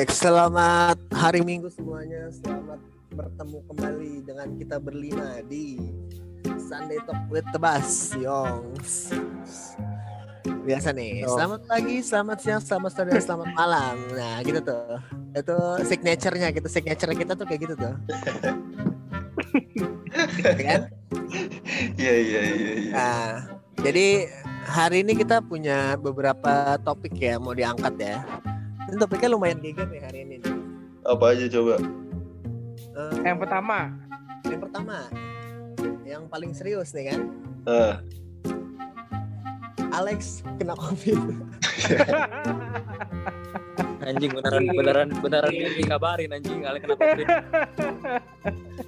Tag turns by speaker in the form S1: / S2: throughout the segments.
S1: Baik, selamat hari Minggu semuanya. Selamat bertemu kembali dengan kita berlima di Sunday Talk with the Bus, Yongs. Biasa nih.
S2: Oh.
S1: Selamat pagi, selamat siang, selamat sore, selamat malam. Nah, gitu tuh. Itu signature-nya gitu. Signature kita tuh kayak gitu tuh. Ya kan?
S2: Iya iya iya. iya.
S1: Nah, jadi hari ini kita punya beberapa topik ya mau diangkat ya. Ini topiknya lumayan geger nih hari ini. nih.
S2: Apa aja coba?
S1: Eh,
S3: Yang pertama,
S1: Yang pertama, yang paling serius nih kan,
S2: Ah,
S1: Alex kena covid.
S4: Anjing beneran beneran beneran dikabarin anjing Ale kena covid.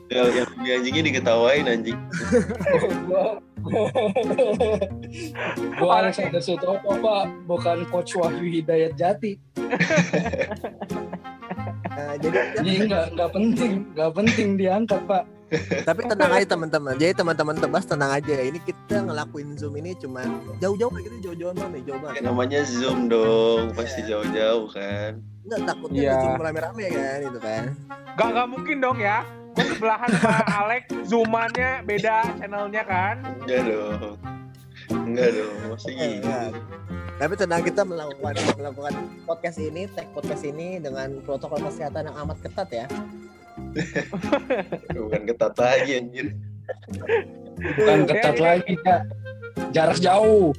S2: yang yang anjingnya diketawain anjing.
S5: gua gua Alexander Sutopo pak bukan coach Wahyu Hidayat Jati
S1: Nah, jadi
S5: jadi nggak nggak penting nggak penting diangkat pak
S1: tapi tenang aja teman-teman. Jadi teman-teman tebas tenang aja. Ini kita ngelakuin zoom ini cuma jauh-jauh gitu jauh-jauhan banget nih, jauh
S2: Ya,
S1: banget.
S2: namanya zoom dong, pasti jauh-jauh kan.
S1: Enggak takutnya
S3: Iya.
S1: zoom rame-rame kan itu kan.
S3: gak gak mungkin dong ya. Gua sebelahan sama Alex, zoomannya beda channelnya kan.
S2: Enggak dong. Enggak dong, masih
S1: Eh,
S2: gitu.
S1: enggak. Tapi tenang kita melakukan melakukan podcast ini, tag podcast ini dengan protokol kesehatan yang amat ketat ya.
S2: Bukan ketat lagi anjir.
S5: bukan ketat lagi ya jarak jauh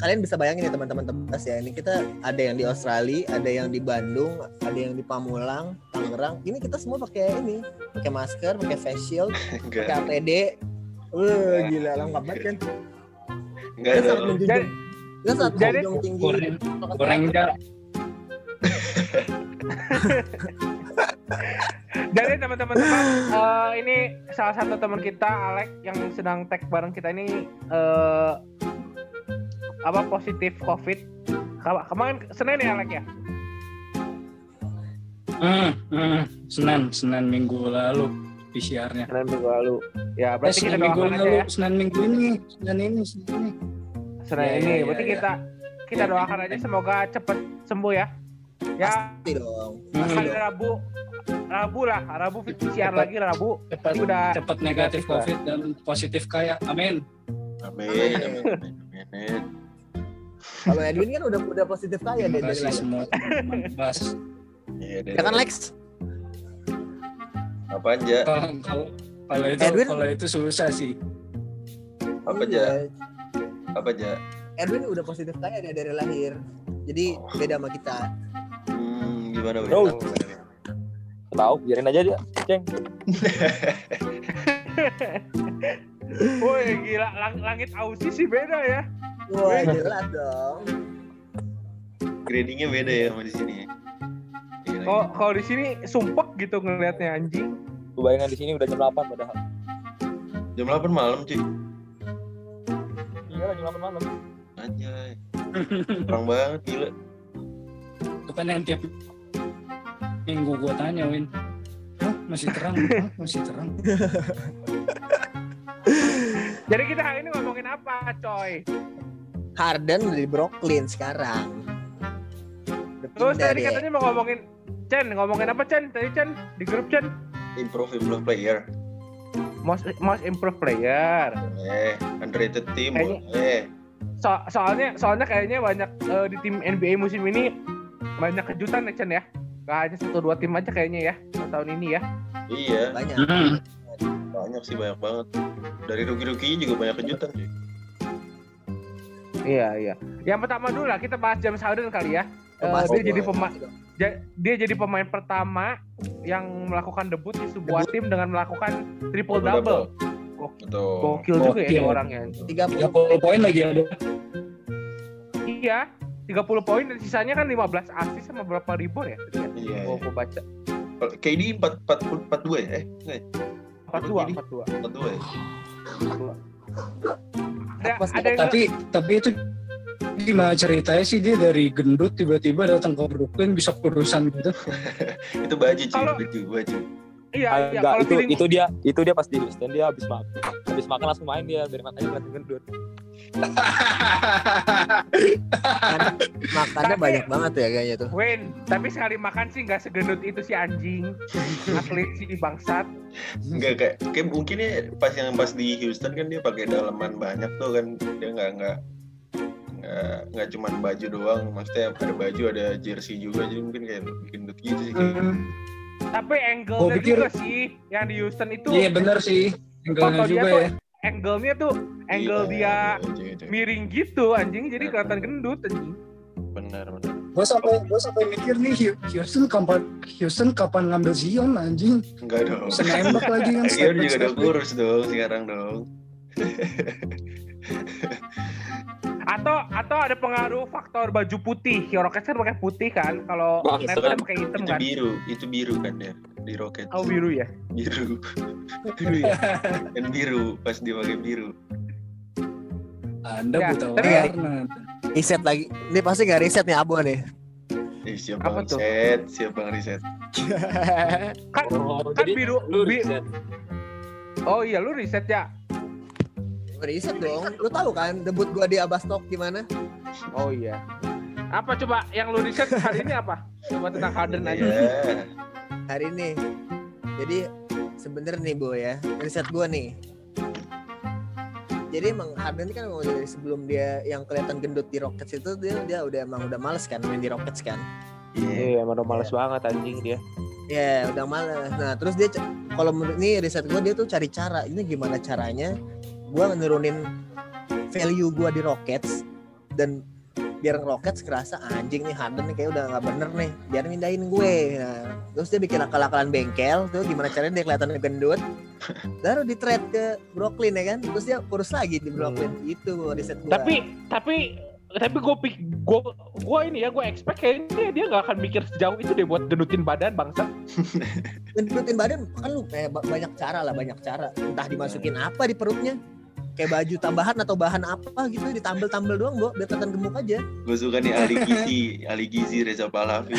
S1: kalian bisa bayangin ya teman-teman tebas ya. Ini kita ada yang di Australia ada yang di Bandung ada yang di Pamulang Tangerang. Ini kita semua pakai ini pakai masker pakai face shield pakai. APD Wah gila lengkap banget kan?
S2: Enggak dong.
S1: menjunjung
S3: Jadi-
S1: kita
S3: jadi-
S1: menjunjung tinggi.
S5: goreng jarak
S3: Jadi teman-teman teman eh, ini salah satu teman kita Alex yang sedang tag bareng kita ini eh apa positif COVID. Kema- Kemarin Senin ya Alex ya?
S5: hmm, hmm, senin senin minggu lalu PCR-nya
S3: Senin minggu lalu. Ya
S5: eh,
S3: berarti kita
S5: senin minggu
S3: doakan aja
S5: lalu
S3: ya.
S5: senin minggu ini senin ini senin ini
S3: Senin
S5: Ya,
S3: ini.
S5: ya,
S3: Berarti
S5: ya,
S3: kita kita doakan aja semoga cepet sembuh ya. Ya
S1: pasti dong
S5: Hmm,
S1: pasti
S3: hari
S1: dong
S3: Rabu Rabu lah, Rabu PCR
S5: Cepat.
S3: lagi Rabu.
S5: cepat
S3: Ini udah
S5: cepat negatif covid dan positif kaya amin
S2: Amin. Amin. Amin. amin.
S1: Kalau Edwin kan udah udah positif kaya deh dari
S5: kasih
S1: lahir.
S5: semua Bas.
S2: Iya deh.
S1: ya kan Lex
S2: Apa aja?
S5: kalau kalau kalau itu
S1: Edwin?
S5: kalau itu susah sih
S2: Apa aja? Apa aja?
S1: Edwin udah positif kaya deh dari lahir jadi beda sama kita
S2: Hmm, gimana Win?
S4: Oh. Tahu biarin aja dia, Ceng.
S3: Woi gila lang- langit Aussie sih beda ya.
S1: Wah jelas dong
S2: Gradingnya beda ya sama di sini. ya? Gila,
S3: Kalau kalau di sini sumpek gitu ngelihatnya anjing.
S4: Gue bayangin di sini udah jam 8 padahal.
S2: Jam 8 malam cuy.
S4: Iya, jam 8 malam.
S2: Anjay. Terang banget gila.
S5: itu kan yang tiap minggu gua tanya Win Hah, masih terang Hah, masih terang
S3: Jadi kita hari ini ngomongin apa, coy?
S1: Harden di Brooklyn sekarang
S3: Terus tadi katanya mau ngomongin Chen, ngomongin apa Chen? Tadi Chen di grup Chen.
S2: Improve improve player.
S3: Most most improved player.
S2: Eh, underrated team
S3: Kayaknya-
S2: boleh.
S3: So, soalnya soalnya kayaknya banyak eh, di tim NBA musim ini banyak kejutan ya Chen ya. Gak hanya satu dua tim aja kayaknya ya tahun ini ya.
S2: Iya,
S1: banyak
S5: Hmm,
S2: banyak sih banyak banget. Dari rookie-rookie juga banyak kejutan cuy.
S3: Iya iya. Yang pertama dulu lah kita bahas James Harden kali ya.
S1: Pembahas
S3: dia jadi
S1: ya.
S3: pemain dia jadi pemain pertama yang melakukan debut di sebuah tim dengan melakukan triple double.
S2: Betul.
S3: Gokil juga ya orangnya.
S1: 30
S5: 30 poin lagi ada
S3: Iya, 30 poin dan sisanya kan 15 assist sama berapa ribu ya?
S2: Iya.
S3: Gua, gua baca.
S2: KD 4 4 42 ya? Eh, enggak ya?
S3: 42,
S2: Ini?
S3: 42.
S2: 42 ya?
S3: Ada ada yang
S5: tapi tapi itu gimana ceritanya sih dia dari gendut tiba-tiba datang ke Brooklyn bisa kurusan gitu
S2: Itu baju cuy, baju, baju.
S3: Iya,
S4: Ah,
S3: iya.
S4: enggak,
S3: Kalau
S4: itu
S3: feeling
S4: itu dia itu dia pas di Houston dia habis makan habis makan langsung main dia biar makanya kelihatan gendut
S1: Makannya
S3: Tapi-
S1: banyak banget ya kayaknya tuh.
S3: Win, tapi sekali makan sih nggak segendut itu si anjing. Atlet si bangsat.
S2: Enggak kayak, kayak mungkin ya pas yang pas di Houston kan dia pakai daleman banyak tuh kan dia nggak nggak nggak nggak cuman baju doang maksudnya ada baju ada jersey juga jadi mungkin kayak gendut gitu sih kayak.
S5: Hmm,
S3: Tapi angle-nya
S5: pikir-
S3: juga sih yang di Houston itu
S5: Iya bener sih. Angle-nya juga
S3: tuh
S5: ya.
S3: angle-nya tuh angle
S2: Iya,
S3: dia
S2: iya, iya, iya.
S3: miring gitu anjing jadi kelihatan gendut anjing.
S2: benar benar
S5: Gue sampai gue sampai mikir nih Houston kapan Houston kapan ngambil Zion anjing.
S2: enggak dong
S5: Bisa nembak lagi kan. Back,
S2: juga udah kurus dong sekarang dong
S3: Atau atau ada pengaruh faktor baju putih. Ya Rockets kan pakai putih kan. Kalau. Nets kan pakai hitam
S2: itu
S3: kan.
S2: biru itu biru kan ya di Rocket
S3: Oh biru ya.
S2: biru
S3: Biru ya.
S2: dan biru pas dia pakai biru
S5: Anda
S3: Ya,
S5: buta
S3: tapi-
S5: warna.
S1: Riset lagi. Ini pasti nggak riset nih Abu nih.
S2: eh, siap
S3: Apa
S2: bang
S3: tuh?
S2: riset siap bang riset
S3: Kan
S4: oh
S3: kan
S4: jadi
S3: biru
S4: lu
S3: bi-
S4: riset
S3: Oh iya lu riset ya.
S1: Riset dong. Lu tahu kan debut gua di Abastok gimana?
S3: Oh iya. Apa coba yang lu riset hari ini apa? Coba tentang Harden aja.
S2: ya
S1: Hari ini. Jadi sebenernya nih Bu ya, riset gua nih. Jadi emang Harden ini kan emang dari sebelum dia yang kelihatan gendut di Rockets itu dia dia udah emang udah males kan main di Rockets kan.
S2: iya
S3: Iya, emang udah males banget anjing dia.
S1: Ya udah males. Nah terus dia kalau menurut ini riset gue dia tuh cari cara. Ini gimana caranya? Gue menurunin value gue di Rockets dan biar Rockets kerasa anjing nih Harden nih kayak udah nggak bener nih. Biar mindahin gue. Nah, terus dia bikin akal-akalan bengkel. Tuh gimana caranya dia kelihatan gendut. Baru di trade ke Brooklyn ya kan. Terus dia kurus lagi di Brooklyn. Itu riset gue.
S3: Tapi tapi tapi gue pik gue gue ini ya gue expect kayaknya dia nggak akan mikir sejauh itu deh buat gendutin badan bangsa.
S1: gendutin badan kan lu kayak ba- banyak cara lah banyak cara. Entah dimasukin apa di perutnya. Kayak baju tambahan atau bahan apa gitu ditambel-tambel doang, Bu, biar kelihatan gemuk aja.
S2: gue suka nih Ali Gizi Ali Gizi Reza Pahlavi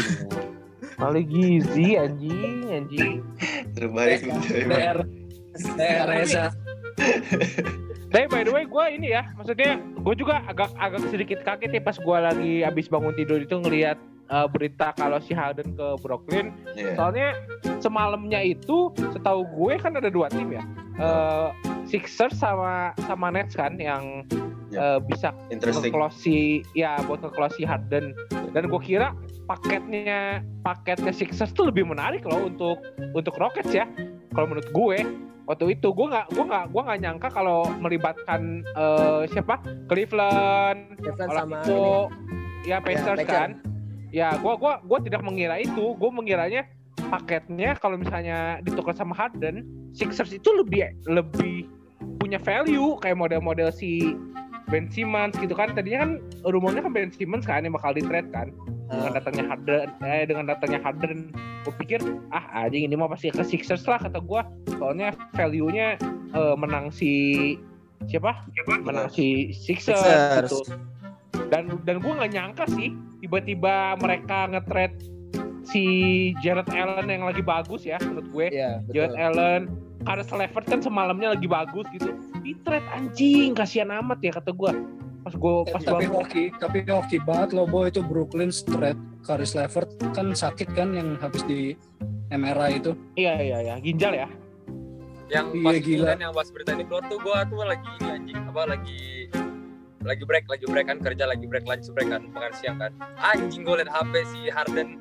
S3: Kali gizi anjing anjing.
S2: terbaik
S5: DR Reza.
S3: Tapi by the way gue ini ya, maksudnya gue juga agak agak sedikit kaget ya pas gue lagi abis bangun tidur itu ngelihat uh, berita kalau si Harden ke Brooklyn.
S2: Iya.
S3: Soalnya semalamnya itu setahu gue kan ada dua tim ya, uh, Sixers sama sama Nets kan yang
S2: Ya.
S3: uh, bisa
S2: interesting
S3: nge-close si ya buat nge-close si Harden. Dan gue kira paketnya paketnya Sixers tuh lebih menarik loh untuk untuk Rockets ya. Kalau menurut gue waktu itu gue nggak gue nggak gue nggak nyangka kalau melibatkan eh, siapa Cleveland,
S1: Cleveland sama
S3: Orlando, ya Pacers
S1: Pacers.
S3: kan. Ya gue gua gua tidak mengira itu. Gue mengiranya paketnya kalau misalnya ditukar sama Harden, Sixers itu lebih lebih punya value kayak model-model si Ben Simmons gitu kan. Tadinya kan rumornya kan Ben Simmons kan yang bakal di trade kan. Dengan datangnya Harden eh dengan datangnya Harden. Gue pikir ah anjing ini mah pasti ke Sixers lah kata gue soalnya value-nya eh, menang si siapa? Menang si Sixers,
S1: Sixers.
S3: gitu. Dan dan gue nggak nyangka sih tiba-tiba mereka nge-trade si Jared Allen yang lagi bagus ya menurut gue.
S1: Iya,
S3: Jared. Allen Karis Levert kan semalamnya lagi bagus gitu. Di trade anjing kasihan amat ya kata gue pas gue pas
S5: Tapi hoki, tapi hoki banget loh boy itu Brooklyn straight Karis Levert kan sakit kan yang habis di MRI itu.
S3: iya iya iya. Ginjal ya?
S4: Yang
S5: Iya,
S4: pas
S5: gila.
S4: kan yang pas berita ini keluar tuh gua tuh lagi ini anjing. Apa lagi lagi break lagi break kan kerja lagi break lunch break kan makan siang kan. Anjing gue liat HP si Harden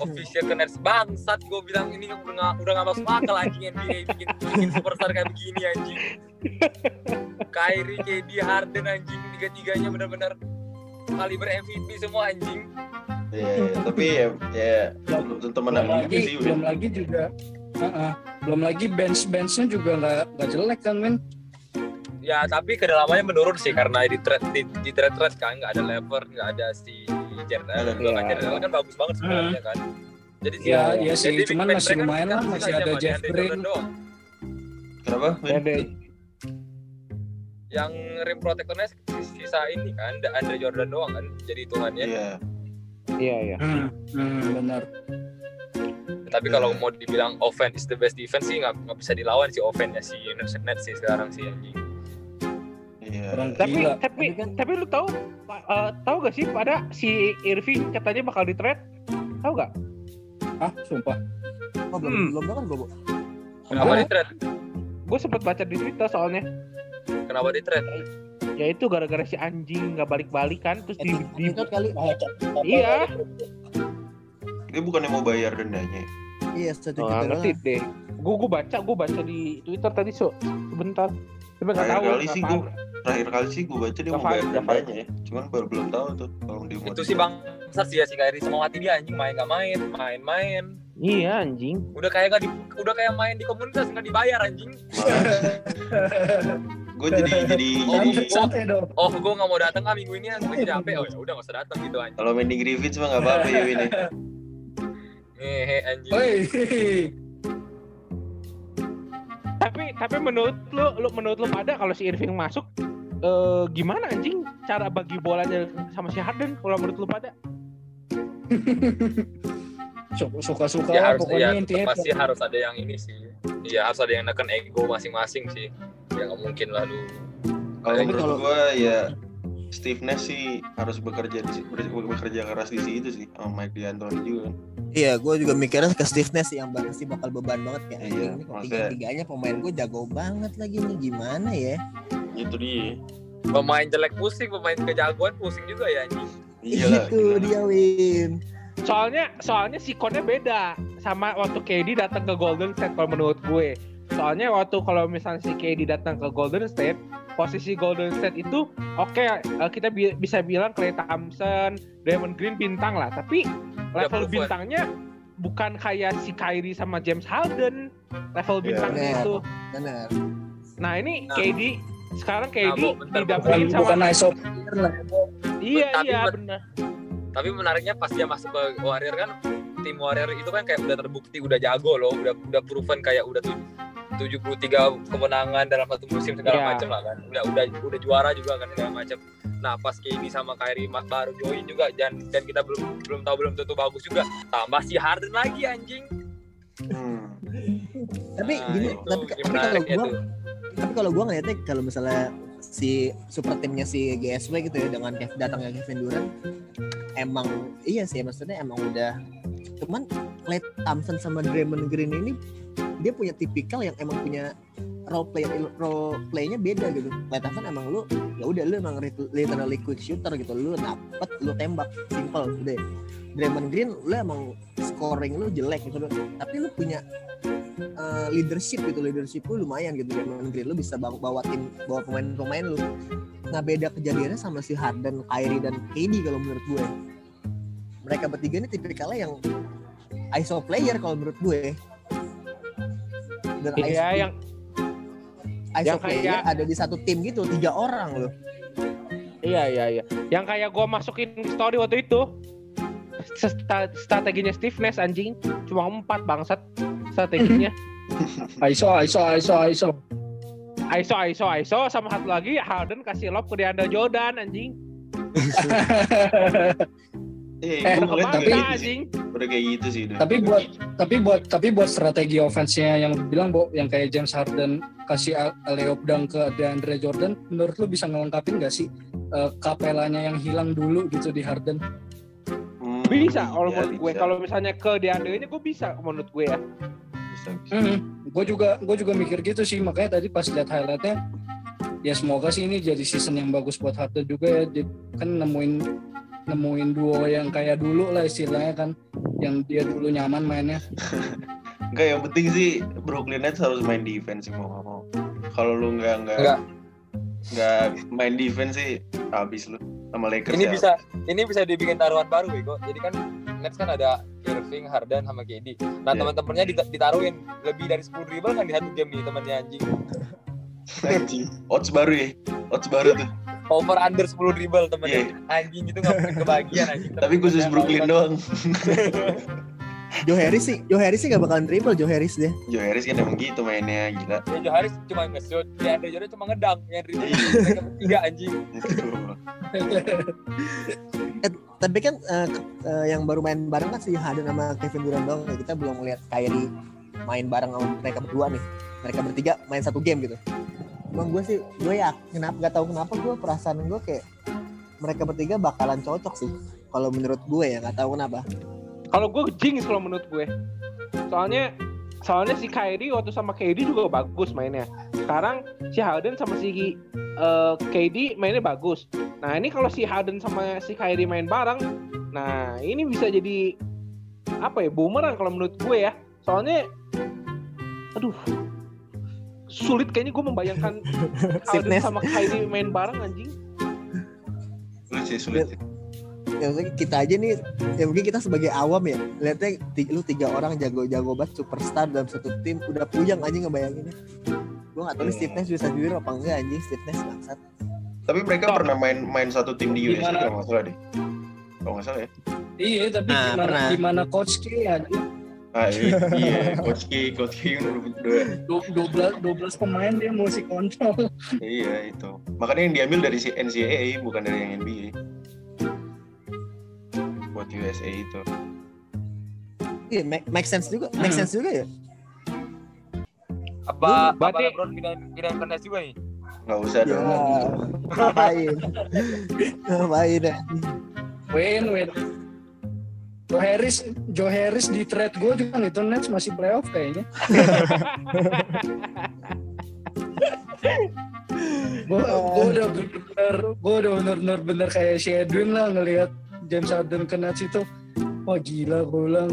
S4: official ke Nets bangsat gue bilang ini udah nggak udah nggak masuk akal anjing NBA bikin bikin superstar kayak begini anjing Kyrie KD Harden anjing tiga tiganya benar-benar kaliber MVP semua anjing
S2: Iya, iya. tapi ya, ya belum tentu menang
S5: belum
S2: juga
S5: lagi,
S2: sih.
S5: belum lagi juga, uh-uh. belum lagi bench benchnya juga nggak nggak jelek kan men.
S4: ya tapi kedalamannya menurun sih karena di trade di, di trade trade kan nggak ada lever nggak ada si Kan
S3: Iya.
S4: Jared Allen kan bagus banget sebenarnya kan jadi
S5: Ya, iya sih,
S4: jadi
S5: cuman masih
S4: mereka
S5: lumayan lah,
S4: kan
S5: masih
S4: sisa
S5: ada
S4: siapa?
S5: Jeff Green.
S2: Kenapa?
S3: Ada
S4: yang rim protectornya sisa ini kan Andre Jordan doang kan jadi hitungannya
S2: Iya.
S3: iya iya
S5: Hmm, hmm, benar.
S4: Tapi kalau mau dibilang offense is the best defense sih nggak nggak bisa dilawan si offense-nya si net sih sekarang sih anjing.
S5: Orang
S3: Tapi
S5: gila.
S3: tapi
S1: Tapi kan-
S3: tapi lu tahu eh, tahu gak sih pada si Irving katanya bakal di trade? Tahu gak?
S5: Ah, sumpah.
S1: Oh, belum
S3: Hmm.
S1: belum dengar gue, Bu.
S4: Kenapa di trade?
S3: Gue sempat baca di Twitter soalnya.
S4: Kenapa di trade?
S3: Ya itu gara-gara si anjing nggak balik-balik kan terus di, di
S1: kali.
S5: Oh,
S3: Iya.
S2: Dia bukannya mau bayar dendanya.
S1: Iya, satu
S3: Oh,
S1: juta
S3: ngerti
S1: doang.
S3: deh. Gue gue baca gue baca di Twitter tadi so sebentar. Tapi nggak tahu.
S2: kali sih gua- Terakhir kali sih gue baca dia mau bayar dendanya ya. Cuman baru belum tahu tuh kalau dia mau.
S4: Itu sih bang Besar sih ya si Kyrie sama mati dia anjing main nggak main, main-main.
S3: Iya anjing.
S4: Udah kayak nggak di, udah kayak main di komunitas nggak dibayar anjing.
S2: gue jadi jadi
S4: Oh,
S2: jadi
S4: oh. Oh, gue nggak mau datang ah minggu ini, gue jadi capek. Oh ya udah nggak usah datang gitu anjing.
S2: kalau main di Griffiths mah nggak apa-apa ya ini.
S4: Hehe anjing.
S3: Tapi tapi menurut lu lu menurut lu pada kalau si Irving masuk eh, gimana anjing cara bagi bolanya sama si Harden kalau menurut lu pada?
S5: Suka- Suka-suka
S4: Ya
S5: lah
S4: harus
S5: pokoknya
S4: ya
S5: intinya.
S4: pasti harus ada yang ini sih. Iya harus ada yang neken ego masing-masing sih. Ya nggak mungkin lah lu.
S2: Kalau
S1: Tapi
S2: menurut
S1: kalau-
S2: gue ya Steve Nash sih harus bekerja di bekerja keras di situ sih sama Mike D'Antoni juga. kan.
S1: Iya, gue juga mikirnya ke stiffness yang pasti bakal beban banget kayak
S2: Iya,
S1: ini tiga-tiganya pemain gue jago banget lagi nih gimana ya?
S2: Itu dia.
S4: Pemain jelek pusing, pemain kejagoan pusing juga ya anjing.
S2: Iya.
S1: Itu dia Win.
S3: Soalnya soalnya sikonnya beda sama waktu KD datang ke Golden State kalau menurut gue. Soalnya waktu kalau misalnya si KD datang ke Golden State, posisi Golden State itu oke eh, kita bi- bisa bilang Klay Thompson, Draymond Green bintang lah, tapi level bintangnya bukan kayak si Kyrie sama James Harden level
S2: Iya.
S3: bintangnya
S1: Bener.
S3: itu.
S1: Benar.
S3: Nah ini
S4: Nah.
S3: KD sekarang KD
S4: Nah,
S3: didampingin sama
S5: bukan ISO player lah.
S3: iya
S4: Tapi
S3: iya
S4: ben-
S3: benar.
S4: Tapi menariknya pas dia masuk ke Warrior kan tim Warrior itu kan kayak udah terbukti udah jago loh, udah udah proven kayak udah tuh 73 kemenangan dalam satu musim segala
S3: Iya.
S4: macam lah kan. Udah udah udah juara juga kan segala macam. Nah, pas KD sama Kyrie baru join juga dan dan kita belum belum tahu belum tentu bagus juga. Tambah si Harden lagi anjing.
S2: Hmm.
S1: Tapi
S4: Nah,
S1: gini,
S4: itu
S1: tapi, tapi kalau gue
S4: tuh.
S1: tapi kalau gue ngeliatnya kalau misalnya si super timnya si GSW gitu ya dengan Kev, datangnya Kevin Durant emang iya sih maksudnya emang udah cuman Klay Thompson sama Draymond Green ini dia punya tipikal yang emang punya role play role playnya beda gitu. Klay Thompson emang lu ya udah lu emang literally quick shooter gitu. Lu dapet lu tembak. Simple udah. Draymond Green lu emang scoring lu jelek gitu. Tapi lu punya uh, leadership gitu. Leadership lu lumayan gitu. Draymond Green lu bisa bawa, bawa tim bawa pemain-pemain lu. Nah beda kejadiannya sama si Harden, Kyrie dan KD kalau menurut gue mereka bertiga ini tipikalnya yang ISO player kalau menurut gue dan
S3: Iya
S1: ISO,
S3: yang
S1: ISO
S3: yang
S1: player
S3: kayak-
S1: ada di satu tim gitu tiga orang loh
S3: Iya iya iya. Yang kayak gua masukin story waktu itu strateginya Steve Nash anjing cuma empat bangsat strateginya.
S5: ISO, ISO, ISO, ISO.
S3: ISO ISO ISO sama satu lagi Harden kasih lob ke DeAndre Jordan anjing.
S2: Eh,
S5: Eh,
S2: gue kayak gitu
S3: anjing?
S2: Udah kayak gitu sih. udah.
S5: tapi buat tapi buat tapi buat strategi offense-nya yang bilang Bo, yang kayak James Harden kasih layup dunk ke DeAndre Jordan menurut lu bisa ngelengkapin gak sih eh, kapelanya yang hilang dulu gitu di Harden
S2: Hmm,
S3: Bisa kalau
S2: iya,
S3: menurut gue kalau misalnya ke DeAndre nya gue bisa menurut gue ya.
S2: bisa, bisa.
S5: Hmm, gue juga gue juga mikir gitu sih makanya tadi pas lihat highlightnya ya semoga sih ini jadi season yang bagus buat Harden juga ya kan nemuin nemuin duo yang kayak dulu lah istilahnya kan yang dia dulu nyaman mainnya
S2: Enggak yang penting sih Brooklyn Nets harus main defense sih mau nggak mau. Kalau lu nggak nggak
S4: Nggak.
S2: main defense sih habis lu sama Lakers
S4: Ini
S2: ya.
S4: bisa ini bisa dibikin taruhan baru Bego. Jadi kan Nets kan ada Irving, Harden sama KD. Nah,
S2: Iya.
S4: teman-temannya dita- ditaruhin lebih dari 10 dribble kan di satu game nih temannya anjing.
S2: Anjing. Odds baru ya. Odds baru tuh.
S4: Over under 10 dribble temennya.
S2: Iya.
S4: Anjing itu nggak mungkin kebagian anjing.
S2: Tapi khusus Brooklyn doang.
S1: Joe Harris sih, Joe Harris sih gak bakalan triple Joe Harris deh.
S2: Joe Harris kan emang gitu mainnya gila.
S4: Ya Joe Harris cuma nge-shoot, ya Andre Jordan cuma ngedang, yang Andre mereka bertiga anjing.
S1: Tapi kan eh, ke- eh, yang baru main bareng kan si Harden sama Kevin Durant dong. Ya, kita belum melihat Kyrie main bareng sama mereka berdua nih. Mereka bertiga main satu game gitu. Emang gue sih, gue ya kenapa gak tahu kenapa gue perasaan gue kayak mereka bertiga bakalan cocok sih. Kalau menurut gue ya nggak tahu kenapa.
S3: Kalau gue jinx kalau menurut gue. Soalnya soalnya si Kyrie waktu sama KD juga bagus mainnya. Sekarang si Harden sama si eh, KD mainnya bagus. Nah ini kalau si Harden sama si Kyrie main bareng, nah ini bisa jadi apa ya bumerang kalau menurut gue ya. Soalnya, aduh, sulit kayaknya gue membayangkan Harden sama Kyrie main bareng anjing.
S2: Sulit sih sulit. sih.
S1: Ya maksudnya kita aja nih, ya mungkin kita sebagai awam ya, lihatnya lu tiga orang jago-jago banget superstar dalam satu tim, udah puyeng anjing ngebayanginnya. Gue gak tahu nih
S2: Hmm.
S1: stiffness bisa jujur apa enggak anjing stiffness bangsat.
S2: Tapi mereka
S3: Toh.
S2: pernah main main satu tim di USA
S5: Gimana?
S2: kalau nggak salah deh. Kalau nggak salah ya.
S5: Iya, tapi
S1: Nah,
S5: gimana
S1: pernah.
S5: gimana coach K aja
S2: Ah iya, iya. Coach K, Coach K udah, udah
S5: Du- 12 12 pemain dia mesti kontrol.
S2: iya itu. Makanya yang diambil dari si NCAA bukan dari yang NBA. Buat USA itu.
S1: Iya, make, make sense juga, make sense juga ya.
S4: Apa, apa
S3: Berarti-
S4: LeBron pindah pindah ke Nets juga nih?
S2: Nggak usah
S1: Ya,
S2: dong.
S1: ngapain? ngapain ya?
S5: Win, win. Joe Harris, Joe Harris di trade gue juga nih, tuh Nets masih playoff kayaknya. gue udah bener gue udah bener-bener bener kayak si Edwin lah ngelihat James Harden ke Nets itu wah gila gue bilang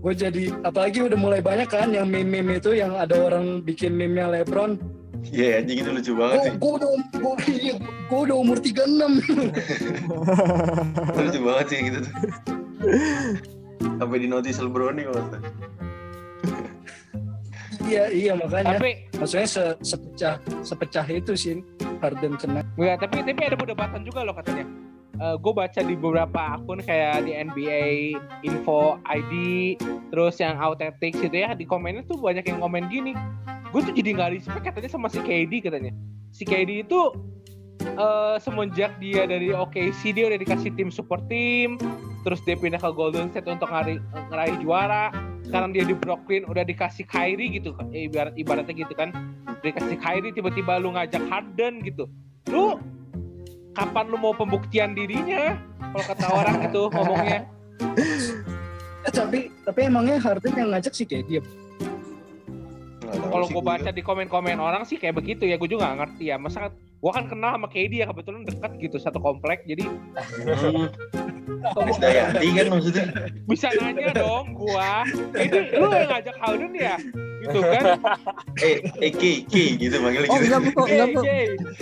S5: gue jadi apalagi udah mulai banyak kan yang meme-meme itu yang ada orang bikin meme-nya LeBron
S2: Iya anjing itu lucu banget sih.
S5: gue udah gue, iya, gue udah umur 36
S2: Itu lucu banget sih gitu tuh. Sampai di notice LeBron nih kalau
S5: iya iya makanya
S3: Tapi
S5: maksudnya se sepecah sepecah itu sih Harden kena
S3: Enggak, tapi tapi ada perdebatan juga loh katanya. gue baca di beberapa akun kayak di NBA Info ID, terus yang Authentics itu ya di komennya tuh banyak yang komen gini. Gue tuh jadi nggak respect katanya sama si KD katanya. Si KD itu eh, semenjak dia dari OKC dia udah dikasih tim support team, terus dia pindah ke Golden State untuk ngari, ngeraih juara. Sekarang dia di Brooklyn udah dikasih Kyrie gitu kan, Eh, ibarat ibaratnya gitu kan. Dikasih Kyrie tiba-tiba lu ngajak Harden gitu. Lu kapan lu mau pembuktian dirinya? Kalau kata orang itu ngomongnya.
S5: eh, tapi tapi emangnya Harden yang ngajak sih kayak dia
S3: Kalau gue
S2: gua.
S3: baca di komen-komen orang sih kayak begitu ya, gue juga gak ngerti ya. Masa gue kan kenal sama KD ya kebetulan dekat gitu satu komplek, jadi
S2: Hmm. Krisdayanti kan maksudnya.
S3: bisa nanya dong gua. Ini lu yang ngajak Harden ya? Gitu kan?
S2: Eh, eh K, K gitu manggilnya
S1: Oh
S2: gitu.
S1: enggak bu, enggak bu,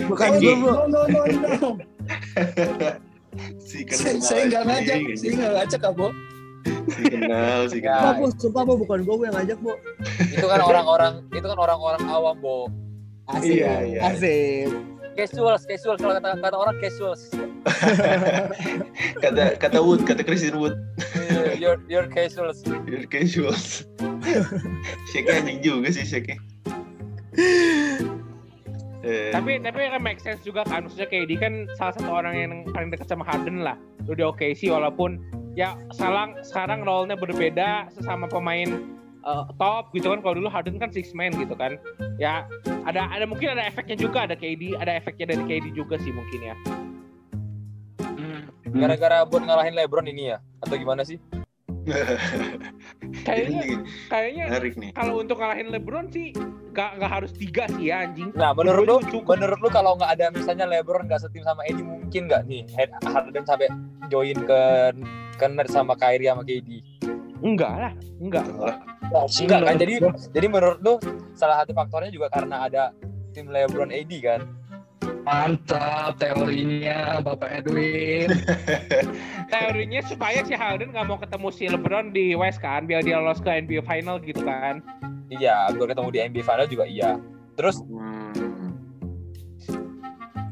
S1: bukan gue bu.
S5: no no no no
S2: Si kenal.
S5: saya nggak ngajak saya nggak ngajak kabo
S2: Si kenal, si kenal.
S1: bu, sumpah bu, bukan gue yang ngajak bu.
S4: itu kan orang-orang itu kan orang-orang awam bo
S1: Asik,
S2: Iya, iya.
S1: asik.
S4: Casual casual kalau kata kata orang casual
S2: Kata kata Wood, kata Christian Wood.
S4: your your casual
S2: You're casuals. Shake anjing juga sih Shake. Eh,
S3: tapi tapi kan make sense juga kan maksudnya KD kan salah satu orang yang paling dekat sama Harden lah lu di OKC walaupun ya sekarang sekarang role-nya berbeda sesama pemain top gitu kan. Kalau dulu Harden kan six man gitu kan. Ya ada ada mungkin ada efeknya juga ada KD ada efeknya dari KD juga sih mungkin ya.
S4: Gara-gara buat ngalahin LeBron ini ya? Atau gimana sih?
S3: Kayaknya kayaknya kalau untuk ngalahin LeBron sih gak, gak harus tiga sih ya anjing.
S4: Nah menurut lu
S3: cukup.
S4: menurut lu kalau nggak ada misalnya LeBron nggak setim sama Eddie mungkin nggak nih? Harden sampai join ke ke Nets sama Kyrie sama KD
S3: enggak lah enggak.
S2: Wah,
S4: enggak. kan jadi jadi menurut lu salah satu faktornya juga karena ada tim LeBron AD kan?
S5: Mantap teorinya Bapak Edwin.
S3: Teorinya supaya si Harden nggak mau ketemu si LeBron di West kan? Biar dia lolos ke NBA Final gitu kan?
S4: Iya gue ketemu di NBA Final juga iya. Terus
S2: hmm.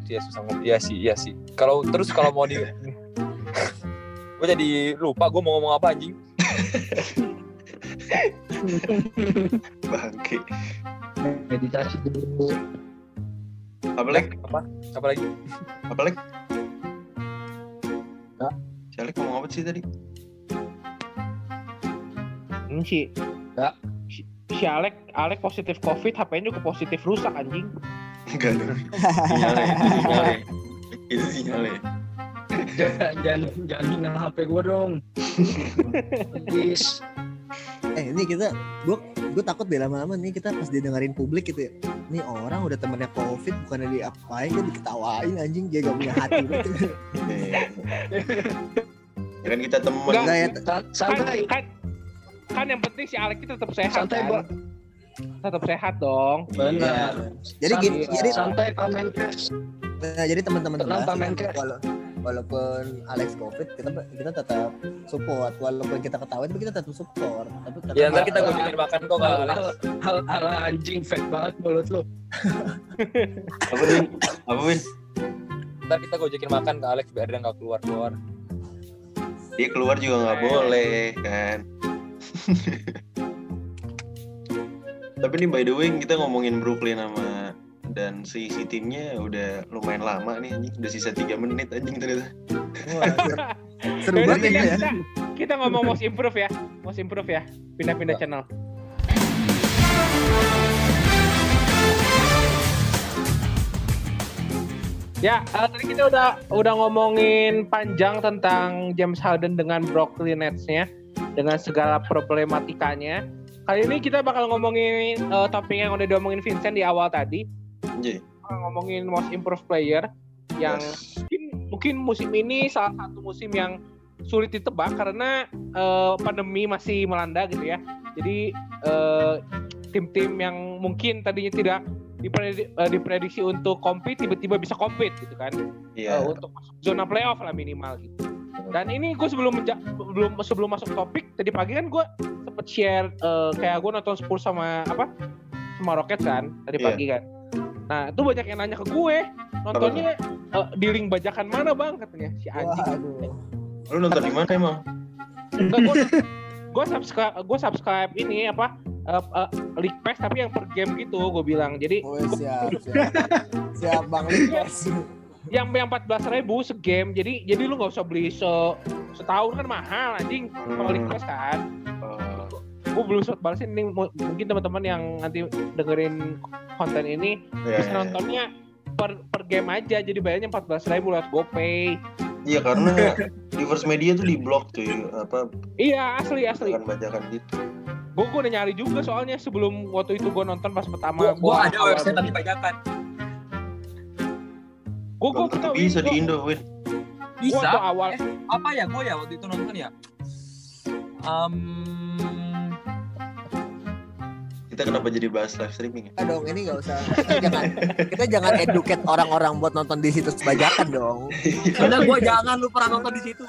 S4: dia susah ngomong. Iya sih iya sih. Kalau terus kalau mau di gue jadi lupa gue mau ngomong apa anjing
S2: Bangke.
S5: meditasi dulu
S2: Apa lagi?
S4: apa apa lagi
S2: Apa lagi?
S5: Ya.
S2: Si Alek ngomong apa sih tadi?
S3: Ini sih.
S5: Ya.
S3: Si, si Alek, Alek positif COVID, HP-nya juga positif rusak anjing.
S2: Enggak dong. Sinyalnya, sinyalnya. Itu sinyalnya.
S5: jangan jangan jangan hina HP gue dong please
S1: Eh ini kita gue gue takut deh lama-lama nih kita pas didengerin publik gitu ya. Nih orang udah temennya covid bukannya diapain dia diketawain anjing dia gak punya hati gitu.
S2: Ya kan kita temen.
S3: Enggak.
S1: Enggak ya
S3: Kan,
S5: santai
S3: kan, kan yang penting si Alek itu tetap sehat
S5: santai
S3: kan? Tetap sehat dong.
S5: benar
S1: Jadi gini,
S5: Santai-
S1: jadi
S5: santai Pak Menkes
S1: Nah, jadi teman-teman
S5: Tenang,
S1: Walaupun Alex Covid kita kita tetap support. Walaupun kita ketawa tapi kita tetap support. Tapi tetap
S4: ya ntar kita gojekin makan kok kalau Alex
S5: hal hal anjing fake banget mulut lu.
S2: Apa Win? Apa Win?
S4: ntar kita gojekin makan ke Alex biar dia nggak keluar keluar.
S2: Dia keluar juga nggak boleh kan. Tapi nih by the way kita ngomongin Brooklyn sama dan si, si timnya udah lumayan lama nih anjing. Udah sisa 3 menit anjing ternyata.
S1: Wah, seru- banget
S3: kita,
S1: ya
S3: kita, kita ngomong most improve ya. Most improve ya. Pindah-pindah channel. Ya, eh, tadi kita udah udah ngomongin panjang tentang James Harden dengan Brooklyn Nets-nya dengan segala problematikanya. Kali ini kita bakal ngomongin eh, topik yang udah diomongin Vincent di awal tadi, Bakal ngomongin most improved player yang
S2: Yes.
S3: mungkin mungkin musim ini salah satu musim yang sulit ditebak karena eh, pandemi masih melanda gitu ya. Jadi eh, tim-tim yang mungkin tadinya tidak diprediksi, eh, diprediksi untuk compete tiba-tiba bisa compete gitu kan.
S2: Iya.
S3: Eh, untuk masuk zona playoff lah minimal gitu. Dan ini gue sebelum belum sebelum masuk topik tadi pagi kan gue sempet share eh, kayak gue nonton Spurs sama apa sama Rockets kan tadi
S2: Iya.
S3: pagi kan. Nah itu banyak yang nanya ke gue nontonnya eh, di link bajakan mana bang katanya si anjing.
S2: Lu nonton di mana emang?
S3: gue gue subscribe gue subscribe ini apa eh, eh, League Pass tapi yang per game gitu gue bilang jadi
S1: Oh, siap, siap. siap Bang Likas.
S3: yang yang empat belas ribu segame jadi jadi lu nggak usah beli se setahun kan mahal anjing kalau League Pass kan
S2: Oh,
S3: gue belum sempat balesin. Ini mu- mungkin teman-teman yang nanti dengerin konten ini
S2: iya,
S3: bisa
S2: iya.
S3: nontonnya per per game aja. Jadi bayarnya empat belas ribu lewat GoPay.
S2: Iya karena reverse media tuh di blok cuy. Apa?
S3: Iya asli asli.
S2: Bacakan bacakan gitu.
S3: gue gue udah nyari juga soalnya sebelum waktu itu gue nonton pas pertama
S4: gua, gua ada website tapi bajakan.
S3: Gue gue
S2: bisa di Indo, Win.
S3: Gua tuh
S4: bisa
S3: awal
S4: Eh, apa ya gue ya waktu itu nonton ya? Um,
S2: Kita kenapa jadi bahas live streaming ya?
S1: Dong ini nggak usah kita jangan kita jangan educate orang-orang buat nonton di situs bajakan dong.
S4: karena gue jangan lu pernah nonton di situ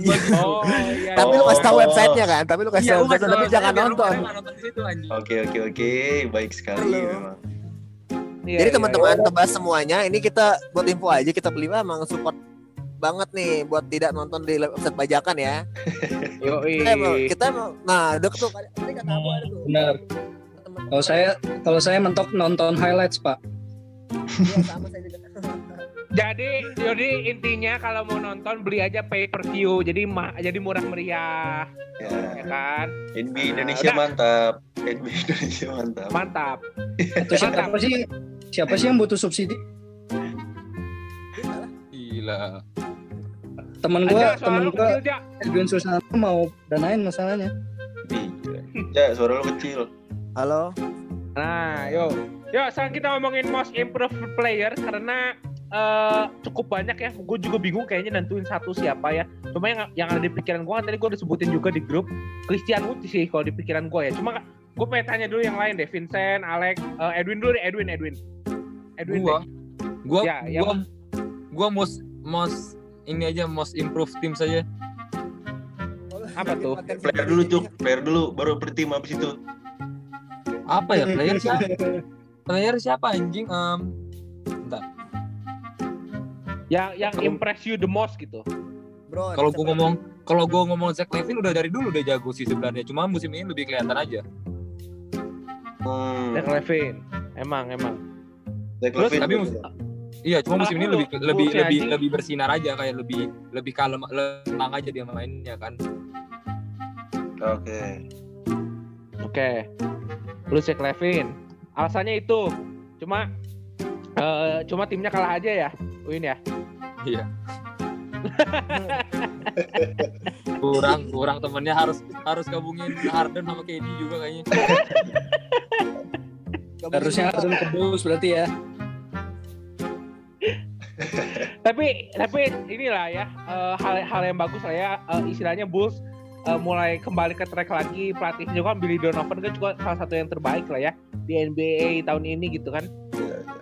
S4: gua
S3: oh iya
S1: Tapi lu kasih tahu
S2: Oh.
S1: websitenya kan, tapi lu kasih
S4: Iya,
S1: tahu
S4: gua
S1: website tapi jangan nonton.
S4: pada nggak nonton di situ anjing
S2: Oke oke oke, baik sekali
S1: Halo.
S2: memang.
S3: Iya,
S1: Jadi
S3: iya,
S1: teman-teman tebas semuanya, ini kita buat info aja kita berlima emang support banget nih buat tidak nonton di website bajakan ya.
S3: iya. Yoi.
S1: Kita emang, kita emang, nah dek tuh tadi kata ada tuh.
S5: Benar. Kalau saya kalau saya mentok nonton highlights pak
S1: Iya, sama saya juga.
S3: Jadi jadi intinya kalau mau nonton beli aja pay per view jadi ma jadi murah meriah ya
S2: Ya,
S3: kan
S2: NBA Indonesia
S3: udah.
S2: mantap. NBA Indonesia mantap.
S3: mantap
S5: atau siapa sih siapa sih yang butuh subsidi
S4: gila
S5: temen gua
S3: suara
S5: temen gua
S3: ja
S5: Edwin Susanto mau danain masalahnya
S2: Iya. Ya, suara lu kecil.
S1: Halo.
S3: nah yuk yuk sekarang kita ngomongin most improved player karena eh, cukup banyak ya. Gue juga bingung kayaknya nentuin satu siapa ya. Cuma yang yang ada di pikiran gue kan tadi gue udah sebutin juga di grup Christian Wood sih kalau di pikiran gue ya. Cuma gue pengen tanya dulu yang lain deh. Vincent Alex eh, Edwin dulu deh. Edwin Edwin. Edwin
S4: gua?
S3: deh.
S4: gua?
S3: Ya, yang-
S4: gua gua most most ini aja most improve tim saja.
S3: Apa tuh?
S2: Player dulu cuk, player dulu baru per tim habis itu.
S4: Apa ya player siapa player siapa anjing Em,
S3: yang yang impress you the most gitu
S1: Bro.
S4: kalau gua ngomong kalau gue ngomong Zach Levine udah dari dulu udah jago sih sebenarnya. Cuma musim ini lebih kelihatan aja.
S2: Hmm.
S3: Zach Levine. Emang emang.
S2: Zach
S3: Terus,
S2: Levine
S4: tapi
S2: bener.
S4: mus- Iya, cuma musim ini lebih lebih lebih
S3: anjing-
S4: lebih bersinar aja kayak lebih lebih kalem tenang aja dia mainnya kan.
S2: Oke.
S3: Oke. Lu Zach Levine. Alasannya itu. Cuma eh cuma timnya kalah aja ya, Win ya.
S4: Iya. kurang kurang temennya harus harus gabungin Harden sama KD juga kayaknya.
S5: Harusnya Harden ke Bulls berarti ya.
S3: tapi tapi inilah ya eh, hal hal yang bagus lah ya eh, istilahnya Bulls mulai kembali ke track lagi pelatih juga kan Billy Donovan kan juga salah satu yang terbaik lah ya di NBA tahun ini gitu kan
S2: Iya, iya.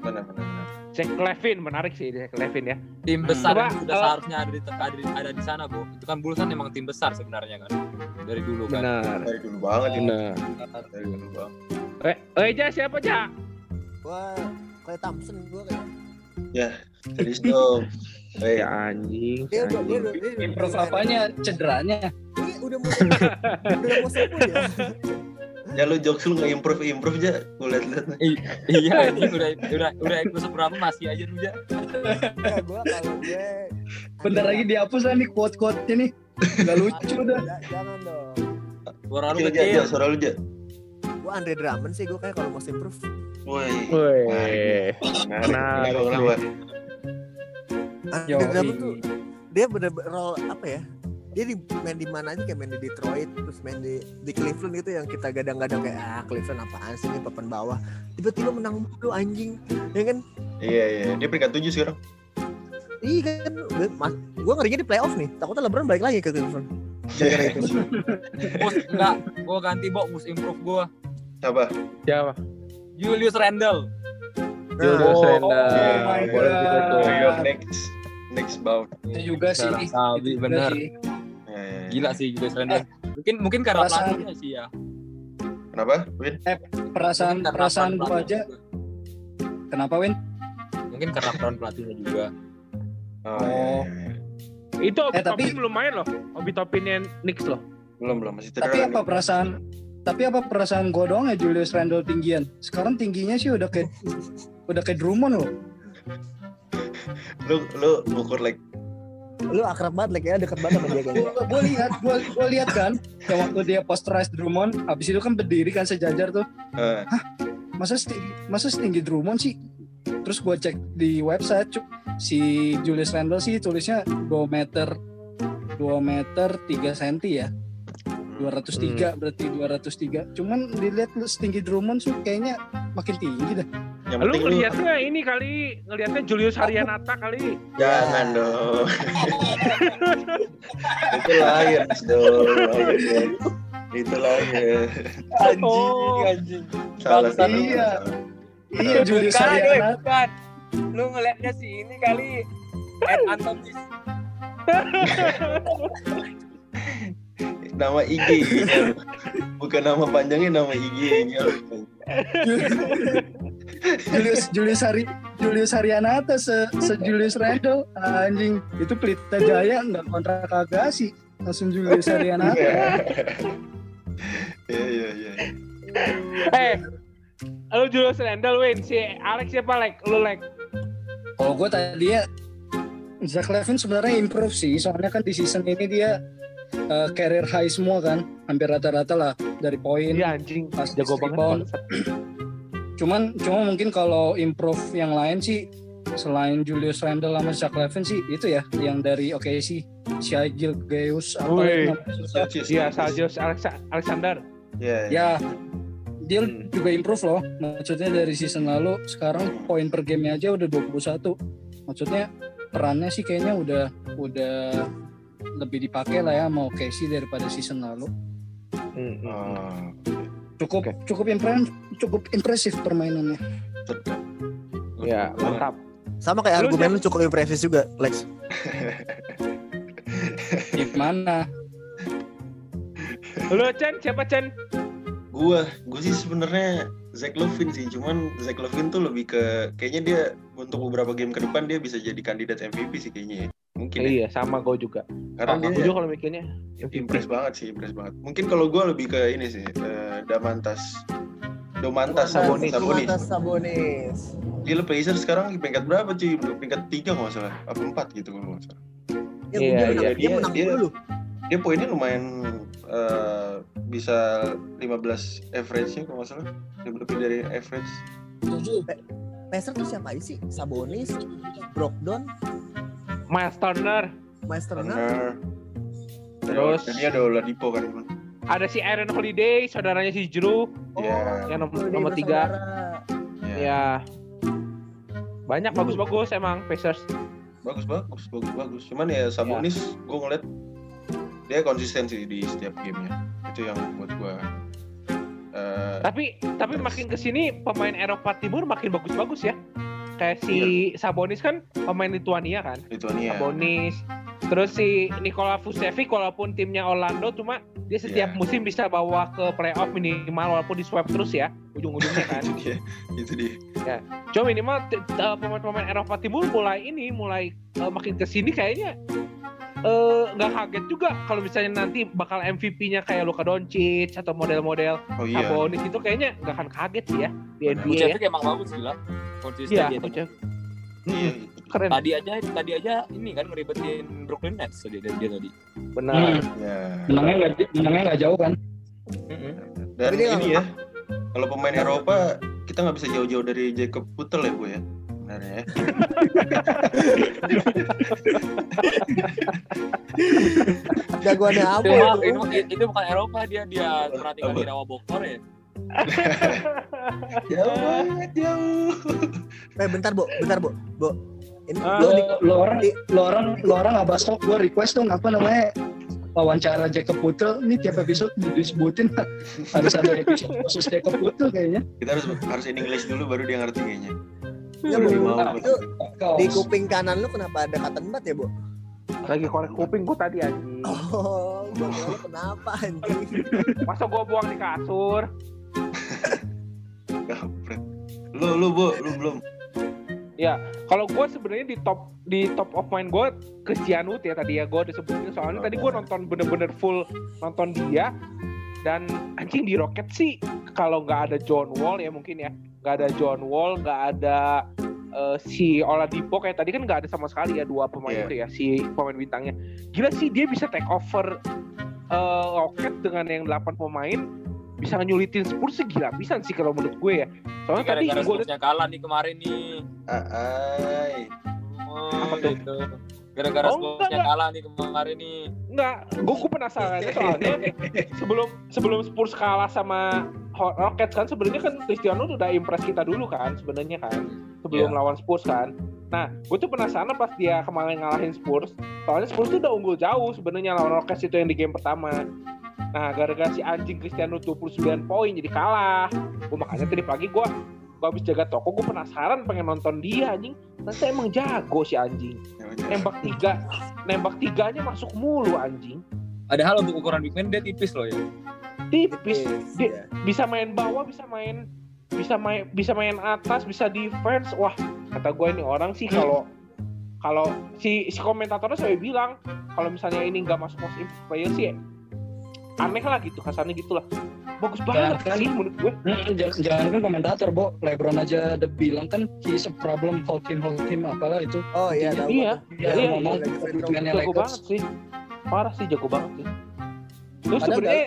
S2: Benar, benar.
S3: Zach Levine menarik sih Zach Levine ya
S4: Tim
S2: Hmm.
S4: besar
S3: Coba,
S4: yang sudah
S3: eh,
S4: seharusnya ada di ada di, ada di sana, Bu. Itu kan Bulls kan emang tim besar sebenarnya kan. Dari dulu kan.
S3: benar
S2: Dari dulu banget ini.
S3: benar
S2: Dari dulu banget.
S3: eh eh Ja siapa Ja
S1: Gua Clay Thompson gua kayak.
S2: Serius dong. Eh,
S3: anjing
S1: Dia udah dia udah dia udah-
S5: Improve apanya? Cederanya.
S1: Ini udah mau udah mau ya.
S2: ya lu jokes lu nggak improve improve aja. Gue liat-liat. nih.
S4: iya, ini udah udah udah episode berapa masih aja dulu ya.
S1: Gua kalau gue
S5: Bentar lagi dihapus lah nih quote-quote-nya nih. Gak lucu dah.
S1: Ja- Jangan dong.
S4: Suara lu
S2: Kecil suara lu aja.
S1: Gua Andre Drummond sih gua kayak kalau mau improve.
S2: Woi.
S3: Wih, nah,
S2: kenapa?
S1: Andre Drummond tuh dia bener role apa ya? Dia di, main di mana aja kayak main di Detroit terus main di di Cleveland gitu yang kita gadang-gadang kayak ah Cleveland apaan sih ini papan bawah. Tiba-tiba menang mulu anjing. Ya kan?
S2: Iya, iya. Dia peringkat 7 sekarang.
S1: Iya kan, mas, gue ngerinya di playoff nih. Takutnya LeBron balik lagi ke Cleveland. Itu.
S4: Mus enggak, gua ganti Bo, mus improve gua.
S2: Siapa?
S3: siapa
S4: Julius Randle.
S3: Julius
S5: Oh,
S3: Randle
S5: oh my
S3: boleh gitu tuh
S2: New York Next. Next bout.
S5: Itu juga sih. Itu
S4: Sabi,
S5: juga
S4: bener.
S5: sih.
S2: Ya, ya, ya.
S4: Gila sih Julius Randle. Mungkin mungkin karena
S5: Perasaan-
S4: pelatihnya sih ya.
S2: Kenapa? Win?
S5: Perasaan
S4: karena
S5: perasaan
S4: peran
S5: gua aja.
S4: juga.
S5: Kenapa Win?
S4: Mungkin karena peran pelatihnya juga.
S2: Oh, iya, iya, iya.
S3: itu Obi
S5: Eh, tapi-
S3: belum main loh Obi Toppinnya Knicks loh
S2: Belum, belum. Masih.
S5: Tapi apa perasaan tapi apa perasaan gue doang ya Julius Randle tinggian? Sekarang tingginya sih udah kayak udah kayak Drummond loh.
S2: Lu, lu ukur like
S1: Lu akrab banget like ya, deket banget sama dia kayaknya.
S5: Gue lihat, gue lihat kan, kayak waktu dia posterize Drummond, habis itu kan berdiri kan sejajar tuh.
S2: eh,
S5: Masa setinggi, masa setinggi Drummond sih? Terus gue cek di website, cuk, si Julius Randle sih tulisnya 2 meter 2 meter 3 cm ya. 203 berarti 203. Cuman dilihat lu setinggi Drummond sih kayaknya makin tinggi dah.
S2: yang
S3: lu
S2: penting lu
S3: ngelihatnya ini kali ngelihatnya Julius Haryanata kali
S2: jangan dong. itu Lions dong. Itu Lions.
S4: Anjing, anjing.
S2: Salah salah,
S5: Iya.
S2: salah.
S5: Iya Julius
S4: bukan, eh,
S5: Ariana.
S4: bukan. Lu ngeliatnya si ini kali. Ed Antonis.
S2: Nama IG bukan nama panjangnya nama IG
S5: Julius Julius Hari Julius Haryanata se, se Julius Randle anjing. Itu Pelita Jaya nggak kontrak Agassi langsung Julius Haryanata
S2: Iya iya iya.
S3: eh lu Julius Randle win. Si Alex siapa like lu like
S5: kalau gue tadi ya Zach Levine sebenarnya improve sih. Soalnya kan di season ini dia uh, career high semua kan hampir rata-rata lah dari poin
S3: iya anjing
S5: pas
S3: jago banget
S5: cuman cuma mungkin kalau improve yang lain sih selain Julius Randle sama Zach Levine sih itu ya yang dari oke sih Shai Gilgeous apa
S3: Wih.
S5: namanya susah.
S2: Cis,
S3: iya. Sajios Alexa- Alexander
S2: Iya. iya.
S5: ya dia
S3: Hmm.
S5: juga improve loh maksudnya dari season lalu sekarang poin per gamenya aja udah 21 maksudnya perannya sih kayaknya udah udah lebih dipakai lah ya mau Casey daripada season lalu
S3: Hmm, hmm.
S2: Oh,
S5: cukup cukup impre- cukup impresif permainannya
S2: tetap.
S3: ya mantap
S1: Sama kayak argumen lu cukup impresif juga, Lex.
S5: gimana
S3: lu Chen siapa Chen
S2: Gua, gua sih sebenarnya Zach Levine sih, cuman Zach Levine tuh lebih ke kayaknya dia untuk beberapa game ke depan dia bisa jadi kandidat MVP sih kayaknya. ya. Mungkin ya.
S3: Iya, sama gue juga.
S2: Karena
S3: Gue
S2: dia
S3: juga kalau mikirnya
S2: impress banget sih, impress banget. Mungkin kalau gue lebih ke ini sih, eh, Damantas. Domantas Sabonis. Sabonis.
S1: Domantas Sabonis.
S2: Gila Pacers sekarang di peringkat berapa cuy? Peringkat tiga nggak salah, apa empat gitu kalau nggak salah.
S1: Ya,
S3: Iya,
S1: dia menang,
S2: iya,
S1: dia
S2: dia-
S1: menang
S2: dia-
S1: dulu.
S2: Dia poinnya lumayan eh, bisa 15 average-nya kalau nggak salah. Lebih lebih dari average.
S1: Pacer tuh siapa aja sih? Sabonis, Brogdon,
S3: Miles Turner,
S1: Miles Turner.
S2: Turner.
S3: Terus-
S2: dia ada Oladipo kan.
S3: ada si Aaron Holiday, saudaranya si Drew,
S2: Iya.
S3: yang nom-
S1: Holiday
S3: nomor tiga.
S1: bersaudara.
S2: Iya.
S3: Ya. Banyak bagus-bagus emang Pacers.
S2: Bagus bagus bagus bagus. Cuman ya Sabonis gue ngeliat dia konsisten sih di setiap gamenya. Itu yang buat gue. eh
S3: Tapi tapi makin ke sini pemain Eropa Timur makin bagus-bagus ya. Kayak si Sabonis kan pemain Lituania kan.
S2: Lituania.
S3: Sabonis. Terus si Nikola Vucevic walaupun timnya Orlando cuma dia setiap
S2: Iya.
S3: musim bisa bawa ke playoff minimal walaupun di swipe terus ya ujung-ujungnya kan.
S2: itu dia. Itu dia.
S3: Cuma minimal pemain-pemain Eropa Timur mulai ini mulai eh, makin ke sini kayaknya nggak kaget juga kalau misalnya nanti bakal MVP-nya kayak Luka Doncic atau model-model
S2: Oh iya.
S3: Sabonis itu kayaknya nggak akan kaget sih ya di. NBA ya.
S4: Vucevic emang bagus gila. Konsisten
S3: Iya,
S4: dia.
S3: Vucevic.
S2: Iya.
S3: keren.
S4: Tadi aja tadi aja ini kan ngeribetin Brooklyn Nets tadi dia, dia tadi.
S3: Benar.
S5: Hmm.
S2: Ya.
S5: Menangnya nggak menangnya nggak jauh kan?
S2: Dan
S1: Tapi dia
S2: ini ya. Kalau pemain Eropa kita nggak bisa jauh-jauh dari Jacob Putel ya bu ya. Benar ya.
S1: Jagoannya apa
S4: Itu,
S1: itu?
S4: itu, itu bukan Eropa dia dia perhatikan di rawa Bogor ya.
S2: Jauh banget jauh.
S1: Eh bentar, Bu. Bentar, Bu. Bu. Ini
S3: Ah.
S1: lu
S5: Lo,
S1: di
S5: lo orang
S1: di-
S5: lo orang lo orang abastok gue request dong apa namanya wawancara Jacob Putel ini tiap episode disebutin harus ada episode khusus Jacob Putel kayaknya.
S2: Kita harus harus in English dulu baru dia ngerti kayaknya.
S1: Ya, Bu.
S2: Bu.
S1: Itu di kuping kanan lu kenapa ada kata ya, Bu?
S3: Lagi korek kuping gua tadi anjing.
S1: Oh, gua kenapa anjing?
S3: Masa gua buang di kasur?
S2: Lu lu bu, lu belum.
S3: Kalau gue sebenarnya di top di top of mind gue Cristiano ya tadi ya gue udah sebutin soalnya tadi gue nonton bener-bener full nonton dia dan anjing di Rocket sih kalau nggak ada John Wall ya mungkin ya nggak ada John Wall nggak ada eh, si Oladipo kayak tadi kan nggak ada sama sekali ya dua pemain
S2: Iya.
S3: itu ya si pemain bintangnya gila sih dia bisa take over eh, Rocket dengan yang 8 pemain bisa nyulitin Spurs sih gila bisa sih kalau menurut gue ya soalnya tadi
S4: Gara-gara
S3: gue liat
S4: Spursnya kalah nih kemarin nih.
S2: Ai.
S4: Oh,
S3: Apa tuh?
S4: gitu. Gara-gara
S3: Oh,
S4: Spursnya
S3: enggak.
S4: kalah nih kemarin nih.
S3: Enggak, gue gue penasaran soalnya sebelum sebelum Spurs kalah sama Rockets kan sebenarnya kan Cristiano tuh udah impress kita dulu kan sebenarnya kan sebelum
S4: Iya.
S3: lawan Spurs kan. Nah, gue tuh penasaran pas dia kemarin ngalahin Spurs, soalnya Spurs tuh udah unggul jauh sebenarnya lawan Rockets itu yang di game pertama. Nah, gara-gara si anjing Cristiano 29 poin jadi kalah. Gue makanya tadi pagi gue gue habis jaga toko, gue penasaran pengen nonton dia anjing. Ternyata emang jago si anjing.
S2: Ya.
S3: Nembak tiga, nembak tiganya masuk mulu anjing.
S4: Padahal untuk ukuran big man dia tipis loh ya.
S3: Tipis
S1: Tipis,
S3: Dia-
S1: ya.
S3: bisa main bawah bisa main bisa main bisa main atas bisa defense wah kata gue ini orang sih kalau kalau si si komentatornya saya bilang kalau misalnya ini nggak masuk most improved player sih aneh lah gitu kasarnya gitulah bagus banget
S5: kan?
S3: sih menurut gue
S5: Hmm, jangan, jangan kan komentator, Bo. Lebron aja udah bilang kan he's a problem, hold him, hold him, apalah itu.
S1: Oh iya, tahu.
S3: Iya,
S5: Dia
S3: iya,
S5: ngomong
S1: iya.
S5: kepentingannya
S3: jago
S5: Lakers.
S3: banget sih parah sih jago banget sih terus
S1: Padahal
S3: sebenarnya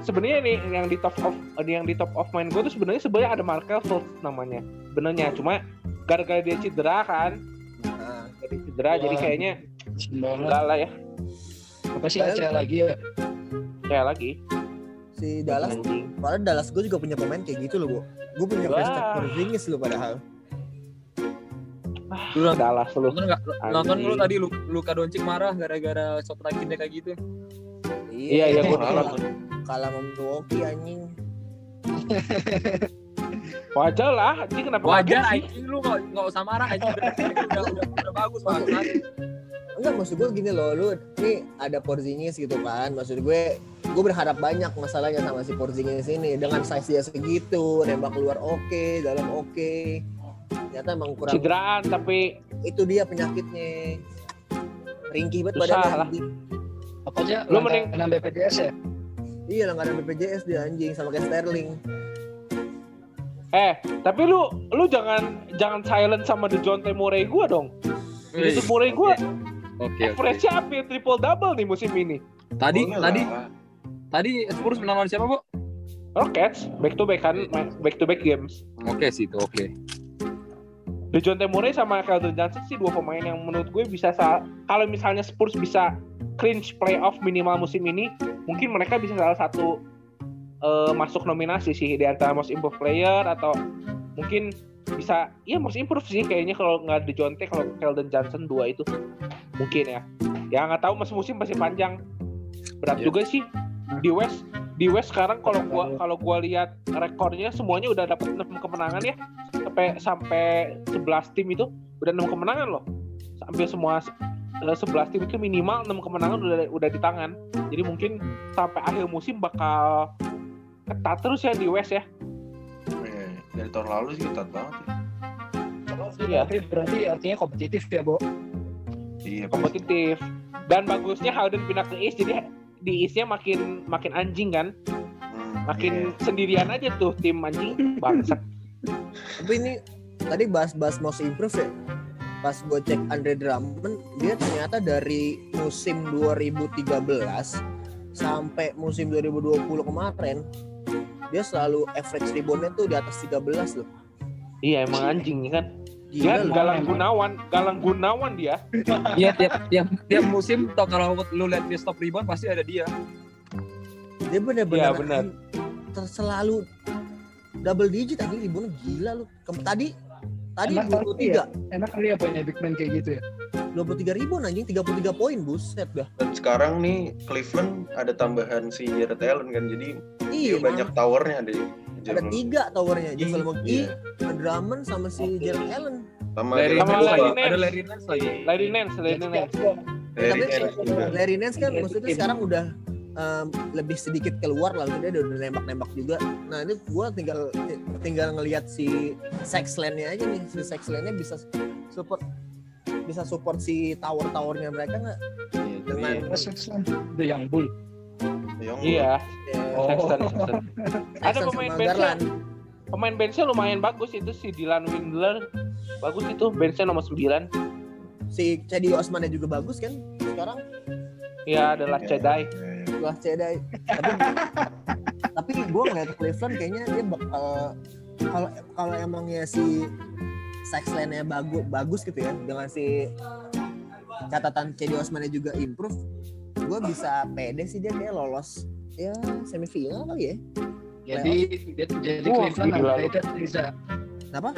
S3: sebenarnya nih yang di top of yang di top of mind gue tuh sebenarnya sebenarnya ada Markel Fultz namanya sebenarnya cuma gara-gara dia cedera kan
S1: Nah,
S3: jadi cedera
S5: Wah.
S3: jadi kayaknya enggak lah ya
S5: Apa sih Aceh lagi ya?
S3: kayak lagi
S1: si Dallas, padahal Dallas gue juga punya pemain kayak gitu loh, Bu. Gue punya. Kristaps Porzingis loh padahal.
S4: Lu nonton,
S3: Dallas lu
S4: nonton nggak? Nonton lu tadi Lu- Luka Doncic marah gara-gara shot rankingnya kayak gitu.
S3: Iya, iya, gua
S1: kalah,
S3: nonton.
S1: Kalah sama Milwaukee anjing.
S3: wajar lah anjing kenapa
S4: Wajar anjing lu nggak nggak usah marah anjing udah, udah, udah, udah bagus banget.
S1: Enggak maksud gue gini loh, lu nih ada Porzingis gitu kan. Maksud gue gue berharap banyak masalahnya sama si Porzingis ini dengan size dia segitu, nembak keluar oke, dalam oke. Ternyata emang kurang
S3: cederaan tapi
S1: itu dia penyakitnya. ringkih banget
S3: Susah
S1: badannya
S3: lah.
S5: aja?
S3: Lu mending-
S5: langganan BPJS ya?
S1: Iya langganan BPJS dia anjing sama kayak Sterling.
S3: Eh, tapi lu lu jangan jangan silent sama Dejounte Murray gua dong.
S4: Wih,
S3: Dejounte Murray gua
S4: Oke, oke.
S3: average-nya hampir triple double nih musim ini.
S4: Tadi
S2: Oh,
S4: tadi
S2: lah.
S4: tadi Spurs menang lawan siapa, Bu?
S3: Rockets back to back kan back to back games.
S4: Oke sih itu, oke.
S3: Dejounte Murray sama Keldon Johnson sih dua pemain yang menurut gue bisa sa- kalau misalnya Spurs bisa clinch playoff minimal musim ini, mungkin mereka bisa salah satu eh, masuk nominasi sih di antara most improved player atau mungkin bisa ya most improved sih kayaknya kalau nggak Dejounte kalau Keldon Johnson dua itu mungkin ya. Ya nggak tahu masih musim masih panjang. Berat
S2: Iya.
S3: juga sih di West di West sekarang kalau gua kalau gua lihat rekornya semuanya udah dapat 6 kemenangan ya sampai sampai 11 tim itu udah 6 kemenangan loh. Hampir semua eh, 11 tim itu minimal 6 kemenangan udah udah di tangan. Jadi mungkin sampai akhir musim bakal ketat terus ya di West ya.
S2: Iya, dari tahun lalu sih ketat banget ya.
S3: Iya.
S5: Tapi berarti artinya kompetitif ya, Bo?
S2: Iya.
S3: Kompetitif. Dan bagusnya Harden pindah ke East jadi di East-nya makin makin anjing kan.
S2: Hmm,
S3: Makin
S2: iya.
S3: sendirian aja tuh tim anjing bangsat.
S1: Tapi ini tadi bahas-bahas most improve ya. Pas gue cek Andre Drummond, dia ternyata dari musim 2013 sampai musim 2020 kemarin dia selalu average reboundnya tuh di atas 13 loh.
S3: Iya emang anjing kan.
S1: Gila
S3: Dia. Galang Gunawan, Galang Gunawan dia.
S4: Iya tiap tiap tiap musim tau kalau lu lihat dia stop rebound pasti ada dia.
S1: Dia bener-bener
S3: Iya, bener.
S1: ter- selalu double digit aja reboundnya gila lu. Kem- tadi tadi
S5: Enak banget
S1: 23
S5: Enak kali ya punya big man kayak gitu ya.
S1: 23 ribu anjing 33 poin buset dah.
S2: Dan sekarang nih Cleveland ada tambahan si Jared Allen kan, jadi
S1: Iya
S2: dia banyak towernya ada.
S1: ada tiga towernya
S2: Iya,
S1: Javel McGee,
S2: iya.
S1: Drummond sama si Jared Allen.
S2: Sama
S4: Larry
S3: Sama
S4: Nance.
S3: Larry.
S4: Ada Larry Nance lagi.
S3: Larry Nance, Larry Nance.
S2: Larry
S1: Tapi
S2: Nance juga.
S1: Larry Nance kan
S5: Iya,
S1: maksudnya sekarang udah em, lebih sedikit keluar lah dia udah nembak-nembak juga. Nah ini gua tinggal tinggal ngelihat si Sexland-nya aja nih si Sexland-nya bisa support bisa support si tower-towernya mereka nggak?
S2: Iya,
S1: Dengan
S5: Terus Sexton, The Young Bull.
S3: Iya,
S1: Ya,
S5: Oh.
S3: Sexton, Sexton. Ada pemain benchnya,
S1: Garland.
S3: pemain benchnya lumayan bagus itu si Dylan Windler. Bagus itu benchnya nomor 9.
S1: Si Cedi Osman juga bagus kan sekarang
S3: Ya adalah
S2: Iya,
S3: Cedai.
S1: Setelah Cedi. Tapi tapi gue ngeliat Cleveland kayaknya dia bakal kalau kalau emangnya si Sexland-nya bagus bagus gitu ya dengan si catatan Cedi Osman juga improve gue bisa pede sih dia kayak lolos ya semifinal kali ya
S5: Jadi jadi
S3: Wah,
S5: Cleveland
S3: gila
S5: underrated bisa.
S1: Kenapa?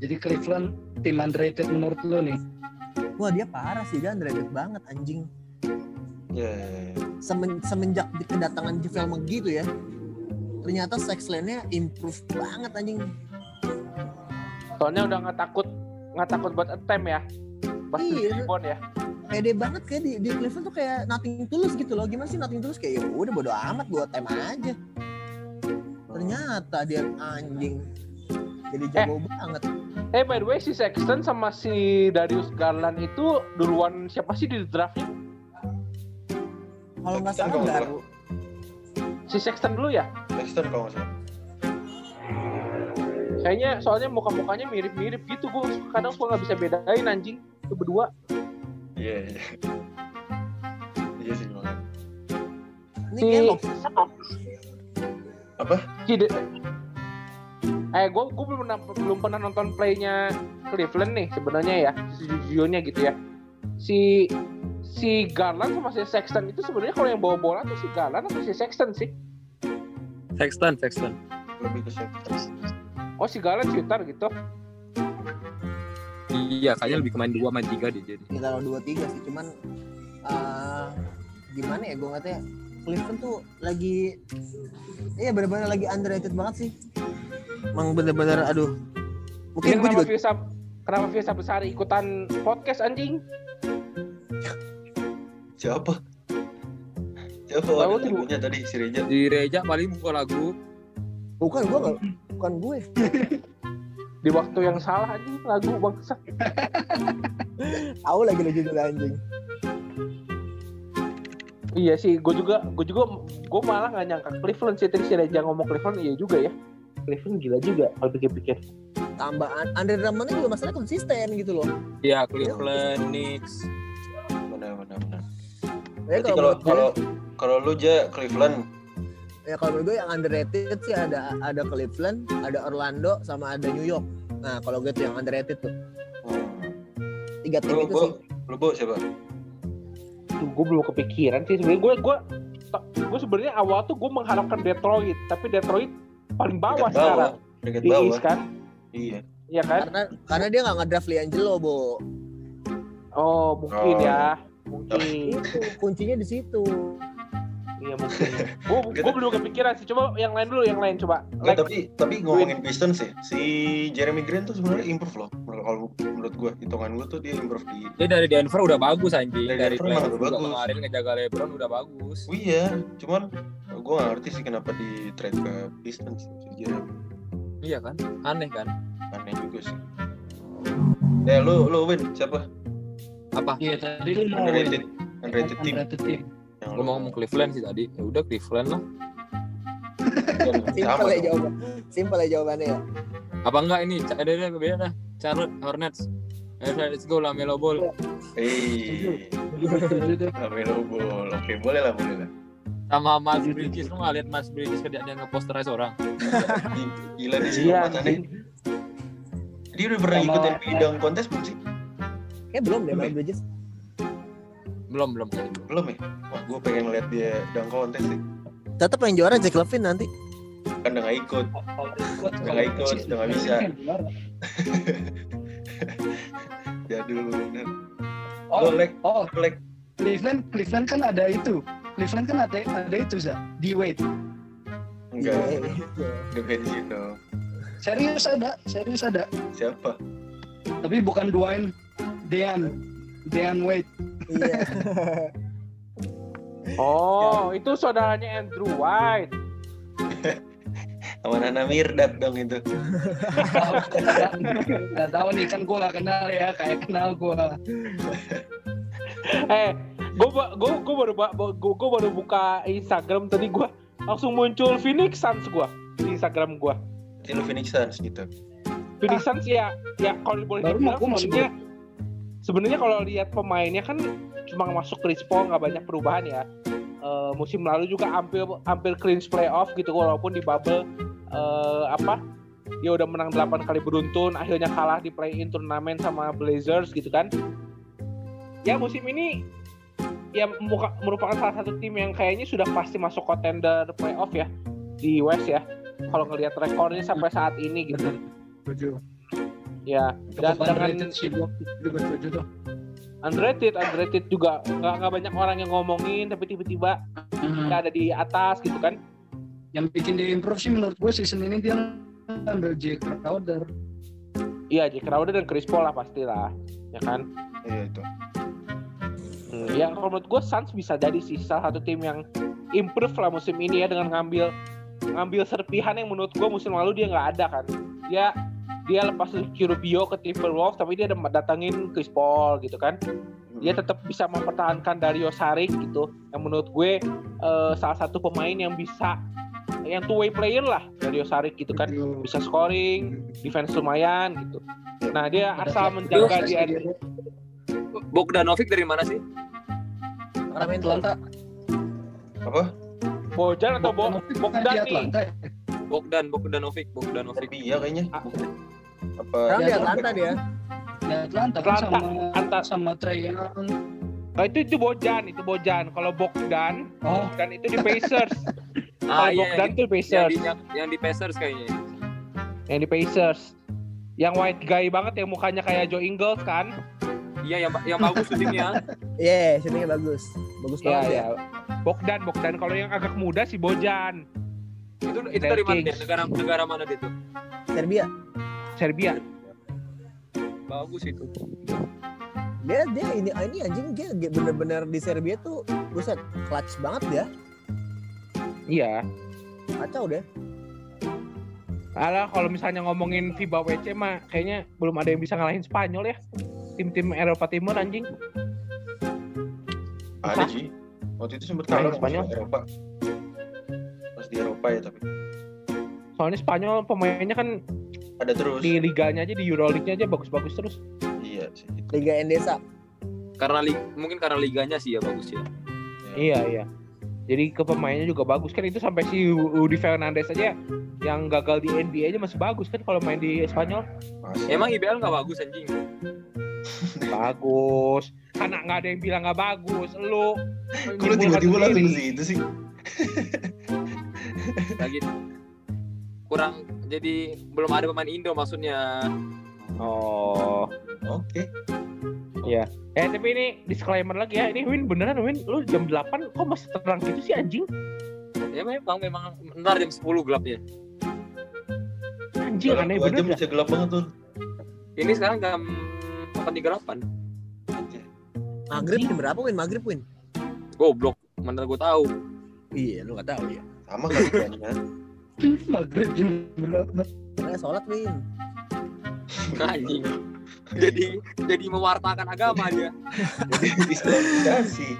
S5: Jadi Cleveland tim underrated menurut lu nih.
S1: wah dia parah sih dia underrated banget anjing
S2: iya.
S1: Semen- semenjak di kedatangan Javel McGee tuh ya ternyata Sexland-nya improve banget anjing
S3: Soalnya udah nggak takut nggak takut buat attempt ya. Pasti
S1: Iya.
S3: rebound ya.
S1: pede banget kayak di, di Cleveland tuh kayak nothing tulus gitu loh gimana sih nothing tulus kayak ya udah bodo amat buat tem aja ternyata dia anjing jadi jago banget
S3: Eh by the way si Sexton sama si Darius Garland itu duluan siapa sih di draftnya?
S1: Kalau nggak salah Gar
S3: Si Sexton dulu ya?
S2: Sexton kalau nggak salah.
S3: Kayaknya soalnya muka-mukanya mirip-mirip gitu gue kadang suka nggak bisa bedain anjing itu berdua.
S2: Iya, iya. Iya sih
S1: ini
S3: Si
S2: Apa?
S3: si De- Eh gue gue belum pernah belum pernah nonton playnya Cleveland nih sebenarnya ya sejujurnya gitu ya. Si si Garland sama si Sexton itu sebenarnya kalau yang bawa bola tuh si Garland atau si Sexton sih?
S4: Sexton, Sexton.
S2: Lebih ke Sexton.
S3: Oh si Garland shooter gitu.
S4: Iya, kayaknya lebih ke main dua, main tiga dia jadi.
S1: kita taruh dua tiga sih cuman eh, gimana ya gue ngatanya Cleveland tuh lagi iya bener-bener lagi underrated banget sih emang bener-bener aduh mungkin gue juga
S3: Firsa kenapa Firsa Besari ikutan podcast anjing?
S2: Siapa? Siapa
S3: tuh.
S2: lagunya tadi si Reja?
S4: Di Reja paling buka lagu.
S1: bukan gue nggak bukan gue
S3: Di waktu yang salah anjing lagu bangsat.
S1: tahu lagi lo judul anjing
S3: Iya sih, gue juga, gue juga, gue malah nggak nyangka Cleveland sih tadi si Reja ngomong Cleveland, iya juga ya. Cleveland gila juga kalau pikir-pikir.
S1: Tambahan Andre Drummond juga masalah konsisten gitu loh.
S4: Iya, Cleveland, Knicks.
S2: benar benar benar
S1: Ya,
S2: Berarti
S1: kalau
S2: kalau kalau kalau lu aja Cleveland
S1: ya kalau menurut gue yang underrated sih ada ada Cleveland, ada Orlando, sama ada New York. Nah kalau gue tuh yang underrated tuh tiga tim
S2: lu
S1: itu
S2: bu
S1: sih.
S2: lu bu siapa
S3: Tuh gue belum kepikiran sih sebenarnya. Gue gue gue sebenarnya awal tuh gue mengharapkan Detroit, tapi Detroit paling bawah
S2: Dekat
S3: sekarang
S2: dekat
S3: di
S2: bawah
S3: East kan,
S2: iya
S3: iya kan?
S1: Karena karena dia nggak ngedraft Liangelo, Bo.
S3: Oh mungkin
S2: Oh.
S3: ya, mungkin.
S1: Itu kuncinya di situ.
S3: Iya mungkin. Gue gue belum kepikiran sih. Coba yang lain dulu, yang lain coba.
S2: Nggak,
S3: Like,
S2: tapi tapi ngomongin Pistons sih si Jeremy Grant tuh sebenarnya improve loh menurut kalau menurut gua hitungan gua tuh dia improve di
S4: Dia dari Denver udah bagus anjing.
S2: Dari
S4: Dari,
S2: Denver udah
S4: juga
S2: bagus.
S4: kemarin ngejaga LeBron udah bagus.
S2: Oh iya, cuman gue gak ngerti sih kenapa di trade ke Pistons si Jeremy.
S4: Iya kan? Aneh kan?
S2: Aneh juga sih. Eh lu lu win siapa?
S4: Apa?
S5: Iya tadi lu mau
S2: Underrated underrated team
S5: Underrated team.
S2: yang
S4: Lu mau ngomong Cleveland sih tadi. Ya udah Cleveland lah.
S1: Simpel ya jawaban. Simpel ya jawabannya ya.
S4: Apa enggak ini? Ada ada beda dah. Charlotte Hornets. Eh, let's go lah Melo Ball.
S2: Eh,
S5: tuh.
S2: Lamelo Ball. Oke, boleh lah, boleh lah.
S4: Sama Miles Bridges lu nggak lihat Miles Bridges kerja dia ngeposterize orang.
S2: Gila di sini
S3: Iya.
S2: matanya. Dia udah pernah ikut NBA Dunk Contest belum sih?
S1: Kayak belum deh
S2: Belum
S1: Miles? Bridges.
S4: Belum belum belum.
S2: Belum ya? Wah, gue pengen ngeliat dia Dunk Contest sih.
S1: Tetap yang juara Jack Levine nanti.
S2: Kan udah gak ikut. Udah nggak ikut, udah nggak bisa. Jadul bener.
S5: Oh,
S2: Lek,
S5: oh,
S2: Lek.
S5: Cleveland, Cleveland kan ada itu. Cleveland kan ada ada itu za, D Wade.
S2: Enggak. The Benzino.
S5: Serius ada, serius ada.
S2: Siapa?
S5: Tapi bukan Dwayne, Dean, Dean Wade.
S1: Iya.
S3: Oh, itu saudaranya Andrew White.
S2: Sama Nana Mirdad dong itu.
S5: Gak tahu nih kan gue gak kenal ya, kayak kenal gue.
S3: Eh, gue gue gue baru gue gue baru buka Instagram tadi gue langsung muncul Phoenix Suns gue di Instagram gue.
S2: Lu Phoenix Suns gitu.
S3: Phoenix Suns ya ya kalau boleh
S5: Baru
S3: dibilang sebenarnya kalau lihat pemainnya kan cuma masuk Chris Paul nggak banyak perubahan ya. Eh, musim lalu juga hampir hampir clinch playoff gitu walaupun di bubble eh, apa dia udah menang 8 kali beruntun akhirnya kalah di play in turnamen sama Blazers gitu kan ya musim ini ya merupakan salah satu tim yang kayaknya sudah pasti masuk contender playoff ya di West ya kalau ngelihat rekornya sampai saat ini gitu
S5: Setuju.
S3: Ya dan
S5: Cukup
S3: dengan
S5: underrated sih gue juga
S3: underrated underrated juga nggak nggak banyak orang yang ngomongin tapi tiba-tiba
S5: Hmm.
S3: ada di atas gitu kan
S5: Yang bikin dia improve sih menurut gue season ini dia ambil J Crowder.
S3: iya Jack Crowder dan Chris Paul lah pastilah ya kan
S2: Iya itu.
S3: Hmm, ya kalau menurut gue Suns bisa jadi sih salah satu tim yang improve lah musim ini ya dengan ngambil ngambil serpihan yang menurut gue musim lalu dia nggak ada kan dia dia lepas Ricky Rubio ke Timberwolves tapi dia ada datangin Chris Paul gitu kan dia tetap bisa mempertahankan Dario Saric gitu yang menurut gue eh, salah satu pemain yang bisa yang two way player lah Dario Saric gitu kan bisa scoring defense lumayan gitu nah dia asal menjaga dia.
S4: Bogdanovic dari mana sih?
S1: Sacramento.
S5: Atlanta.
S2: Apa?
S3: Bojan atau Bogdan nih
S5: Atlanta ya?
S4: Bogdan, Bogdanovic, Bogdanovic.
S2: Serbia kayaknya.
S3: Ah.
S2: Apa?
S1: Sekarang di
S5: Ya,
S1: Atlanta dia.
S5: Di Atlanta kan
S3: Atlanta.
S5: sama
S3: Atlanta.
S5: sama Trey Young.
S3: Oh, itu itu Bojan, itu Bojan. Kalau Bogdan,
S5: Oh,
S3: dan itu di Pacers.
S4: Ah
S3: Kalau
S4: iya,
S3: Bogdan
S4: yang,
S3: tuh
S4: yang,
S3: Pacers,
S4: di, yang, yang di Pacers kayaknya.
S3: yang di Pacers. Yang white guy banget yang mukanya kayak Joe Ingles kan?
S4: Iya, yang yang bagus shootingnya.
S1: Iya, shootingnya bagus. Bagus
S3: Iya,
S1: banget ya.
S3: ya. Bogdan, Bogdan. Kalau yang agak muda si Bojan,
S4: itu itu dari mana dia? Negara negara mana dia tuh?
S1: Serbia.
S3: Serbia.
S4: Bagus itu.
S1: Dia dia ini ini anjing dia bener-bener di Serbia tuh buset clutch banget dia.
S3: Iya.
S1: Kacau deh.
S3: Alah, kalau misalnya ngomongin FIBA WC mah kayaknya belum ada yang bisa ngalahin Spanyol ya. Tim-tim Eropa Timur anjing.
S2: Ada sih. Waktu itu sempat kalah
S3: Spanyol.
S2: Eropa. Pas di Eropa ya tapi
S3: Soalnya Spanyol pemainnya kan
S2: ada terus.
S3: di liganya aja di Euroleague-nya aja bagus-bagus terus.
S2: Iya sih. Gitu.
S1: Liga Endesa.
S4: Karena li- mungkin karena liganya sih ya bagus ya.
S3: Iya iya. Jadi ke pemainnya juga bagus kan itu sampai si Udi Fernandes aja yang gagal di NBA aja masih bagus kan kalau main di Spanyol
S2: Masih.
S4: Emang IBL nggak bagus anjing.
S3: bagus. Karena nggak ada yang bilang nggak bagus. Lu
S2: lu tiba-tiba langsung situ sih?
S4: Lagi kurang jadi belum ada pemain Indo maksudnya.
S3: Oh.
S2: Oke.
S3: Eh tapi ini disclaimer lagi ya. Ini Win beneran Win lu jam 8 kok masih terang gitu sih anjing?
S4: Ya memang memang ntar jam 10 gelapnya.
S3: Anjing aneh
S2: jam
S3: bener dah.
S2: bisa gelap banget tuh.
S4: Ini sekarang jam 8.38.
S1: Maghrib jam berapa Win? Maghrib Win?
S4: Goblok, mana gue tahu.
S1: Iya, lu gak tahu ya.
S2: Sama kali.
S5: Maghrib jam berapa?
S1: Karena sholat Win.
S4: Anjing. jadi jadi mewartakan agama dia.
S2: Jadi islamisasi.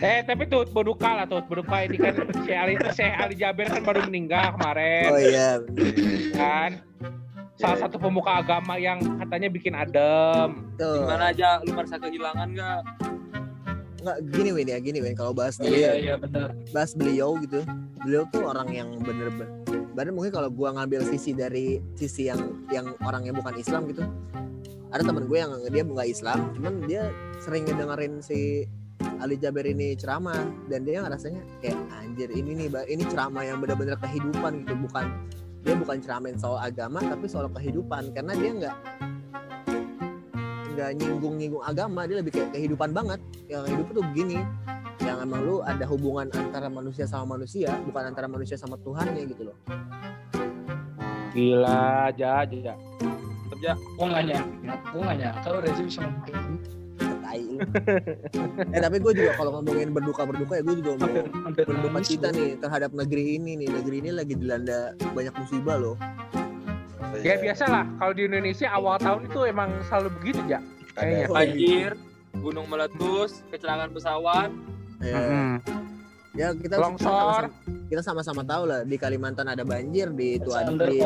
S3: Eh tapi tuh berduka lah tuh berduka ini kan si Ali Syekh Ali Jaber kan baru meninggal kemarin
S1: Oh iya.
S3: kan. Salah satu pemuka agama yang katanya bikin adem.
S1: Tuh.
S4: Gimana aja lu merasa kehilangan gak?
S1: Nggak, gini Win ya, gini Win. Kalau bahas
S5: Iya
S1: dia,
S5: iya benar.
S1: bahas beliau gitu. Beliau tuh orang yang bener-bener Bahkan mungkin kalau gua ngambil sisi dari sisi yang yang orangnya bukan Islam gitu. Ada temen gue yang dia nggak Islam, cuman dia sering ngedengerin si Ali Jaber ini ceramah dan dia ngerasanya kayak anjir ini nih ini ceramah yang benar-benar kehidupan gitu bukan dia bukan ceramain soal agama tapi soal kehidupan karena dia nggak nggak nyinggung-nyinggung agama dia lebih kayak kehidupan banget yang hidup tuh begini yang emang lu ada hubungan antara manusia sama manusia bukan antara manusia sama Tuhannya gitu loh
S3: Gila aja aja.
S4: Kerja
S5: Gue nggak nyangka, gue nggak nyangka lu Rezi bisa gitu.
S1: tai eh tapi gue juga kalau ngomongin berduka berduka ya gue juga mau
S5: Hampir hampir
S1: berduka cita
S5: gua.
S1: nih terhadap negeri ini nih negeri ini lagi dilanda banyak musibah loh
S3: Ya biasa lah kalau di Indonesia awal tahun itu emang selalu begitu ya. Kayaknya.
S1: Iya.
S4: banjir, gunung meletus, kecelakaan pesawat.
S1: ya,
S3: Mm-mm.
S1: ya kita
S3: Longsor.
S1: kita sama-sama tahu lah di Kalimantan ada banjir di itu ada di.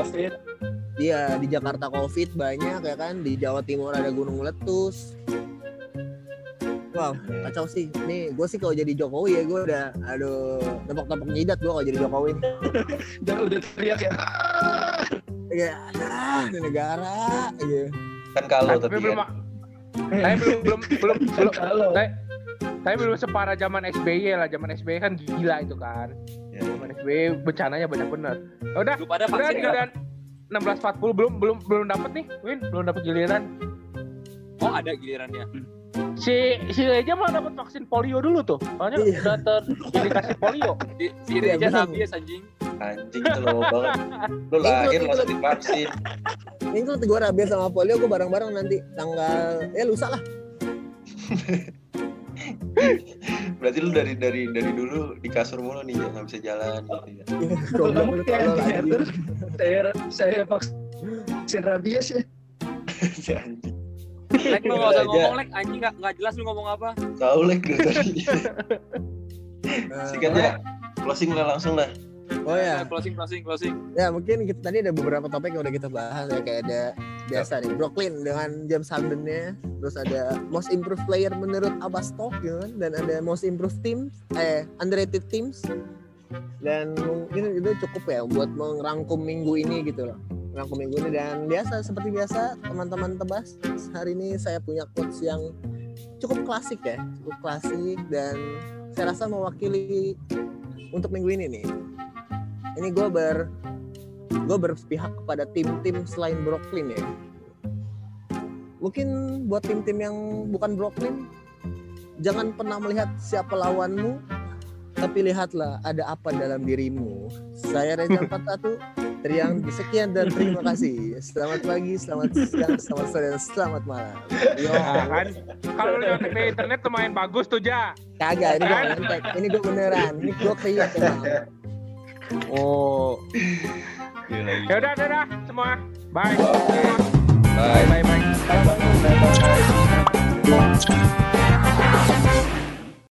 S1: Iya di Jakarta covid banyak ya kan di Jawa Timur ada gunung meletus wow kacau sih nih gue sih kalau jadi Jokowi ya gue udah aduh tepok-tepok nyidat gue kalau jadi Jokowi
S5: Udah udah teriak ya.
S1: Ya ah ini negara gitu.
S2: Kan kalau
S3: Tapi
S2: tapi
S3: belum
S2: kan.
S3: tapi belum belum belum belum.
S5: Kalau.
S3: Tapi- tapi belum separah zaman SBY lah. Zaman SBY kan gila itu kan.
S2: Ya.
S3: zaman SBY bencananya banyak bener. Ya udah udah
S4: vaksin
S3: giliran 16.40 belum belum belum dapet nih Win. Belum dapet giliran.
S4: Oh ada gilirannya.
S3: Si si Reja malah dapet vaksin polio dulu tuh soalnya
S1: Iya.
S3: udah terindikasi polio
S4: Si, si
S1: Iya,
S4: Reja rabies anjing.
S2: Anjing itu low banget. Lu lahir langsung divaksin.
S1: ini tuh gue rabies sama polio gue bareng-bareng nanti tanggal ya lusa lah
S2: Berarti lu dari dari dari dulu di kasur mulu nih ya nggak bisa jalan gitu ya.
S5: Kamu kayak
S1: tolol,
S5: diatur.
S1: anjing.
S5: Saya saya vaksin rabies ya.
S4: Lek lu gak usah
S2: Aja.
S4: ngomong Lek, anjing gak, gak jelas lu ngomong apa.
S2: Tahu lek gue tadi.
S1: Eh,
S2: Sikat ya. Closing lah langsung lah.
S1: oh ya
S4: Closing, closing, closing.
S1: Ya mungkin kita tadi ada beberapa topik yang udah kita bahas ya kayak ada biasa nih Brooklyn dengan James Harden-nya, terus ada most improved player menurut Abastok gitu kan dan ada most improved team eh underrated teams dan mungkin itu cukup ya buat merangkum minggu ini gitu loh merangkum minggu ini dan biasa seperti biasa teman-teman tebas hari ini saya punya quotes yang cukup klasik ya cukup klasik. Dan saya rasa mewakili untuk minggu ini nih ini gue ber gue berpihak kepada tim-tim selain Brooklyn ya. Mungkin buat tim-tim yang bukan Brooklyn jangan pernah melihat siapa lawanmu tapi lihatlah ada apa dalam dirimu saya Reza 41 teriang sekian dan terima kasih. Selamat pagi selamat siang selamat sore dan selamat malam. Yo.
S3: Nah, kan kalau lu nyontek di internet lumayan bagus tuh ja.
S1: Kagak ini gue ngentek ini gue beneran. Ini gue kriak emang.
S3: Oh. Ya udah udah udah semua. Bye
S2: Bye.
S3: bye. Bye, bye.
S5: Bye bye.